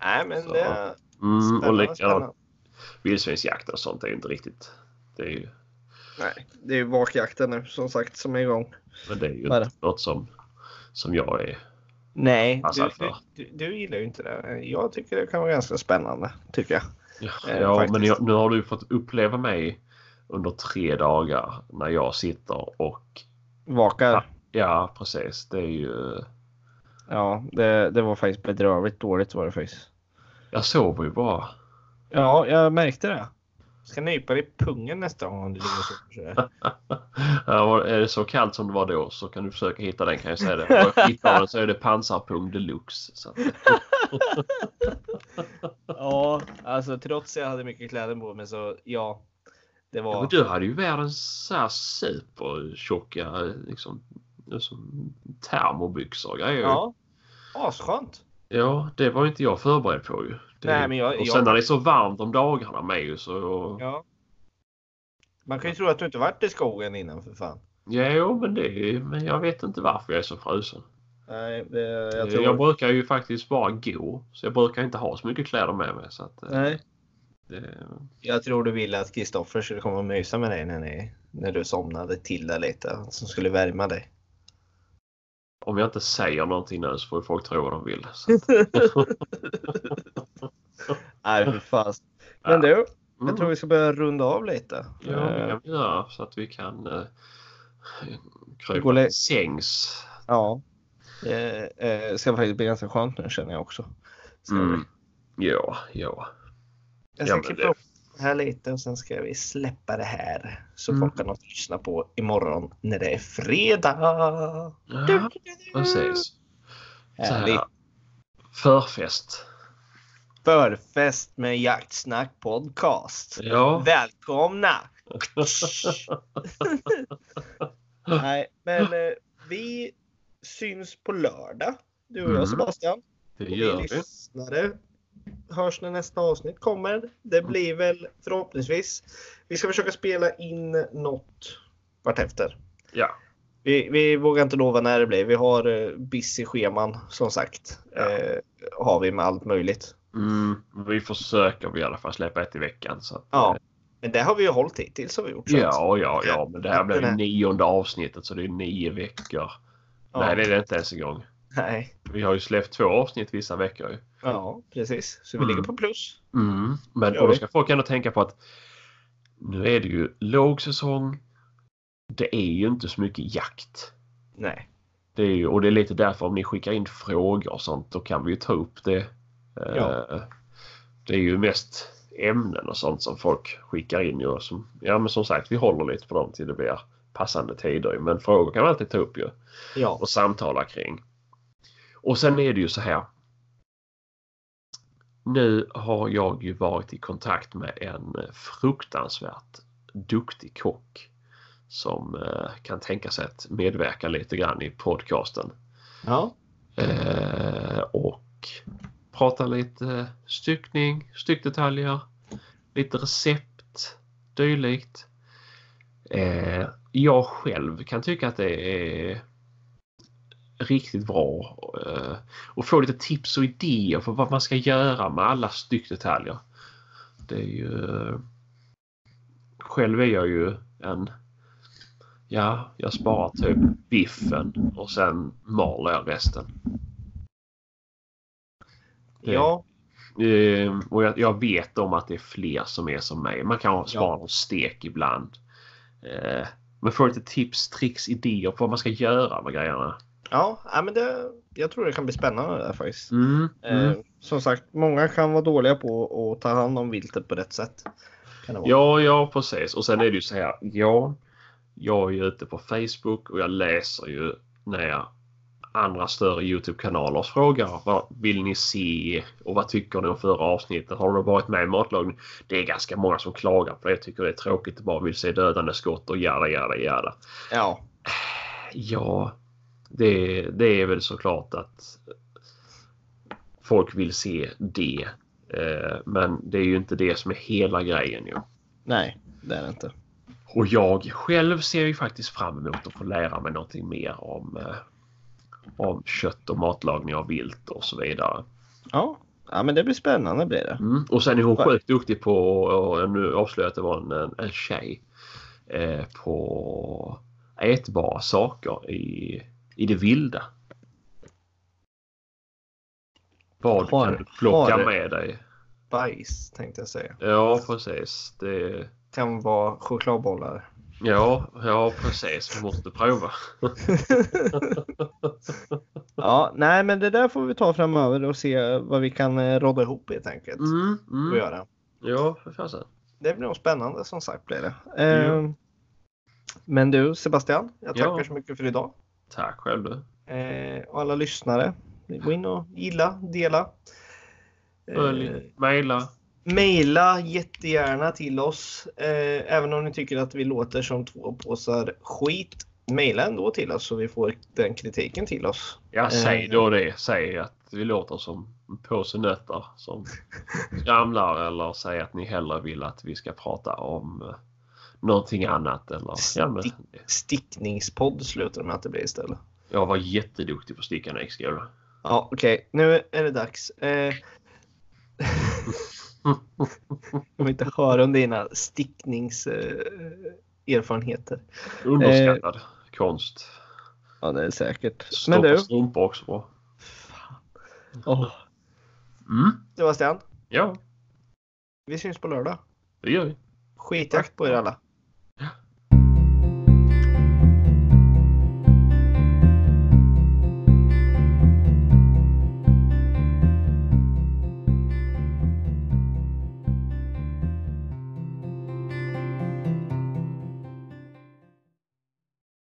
Nej, men så. det är Mm, och spännande. likadant spännande. vildsvinsjakten och sånt är ju inte riktigt. Det är ju, Nej, det är ju vakjakten nu som sagt som är igång. men det är ju inte något som, som jag är. Nej, du, du, du, du gillar ju inte det. Jag tycker det kan vara ganska spännande. Tycker jag. Ja, Eh, ja men jag, nu har du fått uppleva mig under tre dagar när jag sitter och Vakar. ja precis det är ju Ja, det, det var faktiskt bedrövligt dåligt var det faktiskt. Jag sover ju bara. Ja, jag märkte det. Ska nypa dig i pungen nästa gång om du ligger och sover. Ja, är det så kallt som det var då så kan du försöka hitta den kan jag säga det. Hittar den så är det pansarpung deluxe. Så Ja, alltså trots att jag hade mycket kläder på mig så ja. Det ja, var. men du hade ju världens så här supertjocka liksom, som termobyxor och grejer. Ja. Asskönt. Ja, det var inte jag förberedd på ju. Det, Nej, men jag- och jag- sen när det är så varmt om dagarna med ju så... Ja. Man kan ju tro att du inte varit i skogen innan för fan. Ja, jo, men det men jag vet inte varför jag är så frusen. Nej, det, jag Jag, tror... brukar ju faktiskt bara gå. Så jag brukar inte ha så mycket kläder med mig. Så att, eh, Nej. Det, Jag tror du ville att Kristoffer skulle komma och mysa med dig när, ni, när du somnade till där lite. Som skulle värma dig. om jag inte säger någonting nu så får ju folk tro vad de vill. Nej, för fan. Men du, mm, jag tror vi ska börja runda av lite. Ja, det Eh, kan vi göra så att vi kan uh, krypa till sängs. Ja. Det eh, ska faktiskt bli ganska skönt nu känner jag också. Mm. Ja, ja. Jag Ja, ska men klippa upp det här lite och sen ska vi släppa det här. Så Mm. folk har något att lyssna på imorgon när det är fredag. ja precis. Så Härligt. här, förfest. Förfest med Jaktsnack podcast. Ja. Välkomna! Nej, men eh, vi syns på lördag. Du och jag Mm. Sebastian. Det gör vi vi. lyssnare hörs när nästa avsnitt kommer. Det blir väl förhoppningsvis. Vi ska försöka spela in något vartefter. Ja. Vi, vi vågar inte lova när det blir. Vi har uh, busy scheman som sagt. Ja. Eh, har vi med allt möjligt. Mm, vi försöker i alla fall släppa ett i veckan. Så att, Ja. eh, Men det har vi ju hållit hittills har vi gjort. ja, ja, ja, men det här blir nionde avsnittet så det är nio veckor Ja. Nej, det är det inte ens en gång. Nej. Vi har ju släppt två avsnitt vissa veckor. ju. Ja, precis. Så vi Mm. ligger på plus. Mm. Men då ska folk ändå tänka på att nu är det ju lågsäsong. Det är ju inte så mycket jakt. Nej. Det är ju, och det är lite därför om ni skickar in frågor och sånt då kan vi ju ta upp det. Eh, Ja. Det är ju mest ämnen och sånt som folk skickar in. ju och som, ja men som sagt vi håller lite på dem till det blir passande tider. Men frågor kan man alltid ta upp ju Ja. och samtala kring. Och sen är det ju så här. Nu har jag ju varit i kontakt med en fruktansvärt duktig kock som eh, kan tänka sig att medverka lite grann i podcasten. Ja. Eh, och prata lite styckning, styckdetaljer, lite recept, dylikt. Eh, jag själv kan tycka att det är riktigt bra. Eh, och få lite tips och idéer för vad man ska göra med alla styckdetaljer. Det är ju... Själv är jag ju en... Ja, jag sparar typ biffen och sen maler jag resten. Det- Ja. Eh, och jag, jag vet om att det är fler som är som mig. Man kan spara Ja. stek ibland. Eh, men få lite tips, tricks, idéer på vad man ska göra med grejerna. Ja, men det, jag tror det kan bli spännande där faktiskt. Mm, mm. Eh, som sagt, många kan vara dåliga på att ta hand om viltet på rätt sätt. Ja, ja precis. Och sen är det ju så här. Ja, jag är ju ute på Facebook och jag läser ju när andra större Youtube-kanaler frågar vad vill ni se och vad tycker ni om förra avsnittet? Har du varit med i matlagning? Det är ganska många som klagar på det. Jag tycker det är tråkigt och bara vill se dödande skott och jada jada jada. Ja. Ja, det, det är väl såklart att folk vill se det. Eh, Men det är ju inte det som är hela grejen ju. Nej, det är det inte. Och jag själv ser ju faktiskt fram emot att få lära mig någonting mer om, eh, om kött och matlagning av vilt och så vidare. Ja. ja, men det blir spännande blir det. Mm. Och sen är hon sjukt duktig på, och nu avslöjar jag att det var en, en, en tjej, eh, på ätbara saker i, i det vilda. Vad Har- kan du plocka med dig? Bajs tänkte jag säga. Ja precis. Det, Kan vara chokladbollar. ja, ja precis. Vi måste prova. ja, nej, men det där får vi ta framöver och se vad vi kan eh, råda ihop helt enkelt. Mm, Och mm. göra. Ja, för fasen. Det blir nog spännande som sagt blir det. Eh, Men du Sebastian, jag Ja. tackar så mycket för idag. Tack själv du. Eh, och alla lyssnare. Gå in och gilla, dela. Följ, Eh, mejla. Maila jättegärna till oss. Eh, även om ni tycker att vi låter som två påsar skit. Maila ändå till oss så vi får den kritiken till oss. Ja, säg Eh. då det. Säg att vi låter som en påse nötter som skramlar eller säg att ni hellre vill att vi ska prata om eh, någonting annat. Eller, ja, men, Stick. Stickningspodd slutar med att det blir istället. jag var jätteduktig på att sticka när jag gick i skolan. Ja, okej. Nu är det dags. Eh, jag vill inte höra om dina stickningserfarenheter. Eh. Underskattad konst. ja, det är säkert. Men Stoppa du, strumpor också bra. åh, Mm. Sebastian. Ja, Vi syns på lördag. det gör vi. Skitjakt på er alla.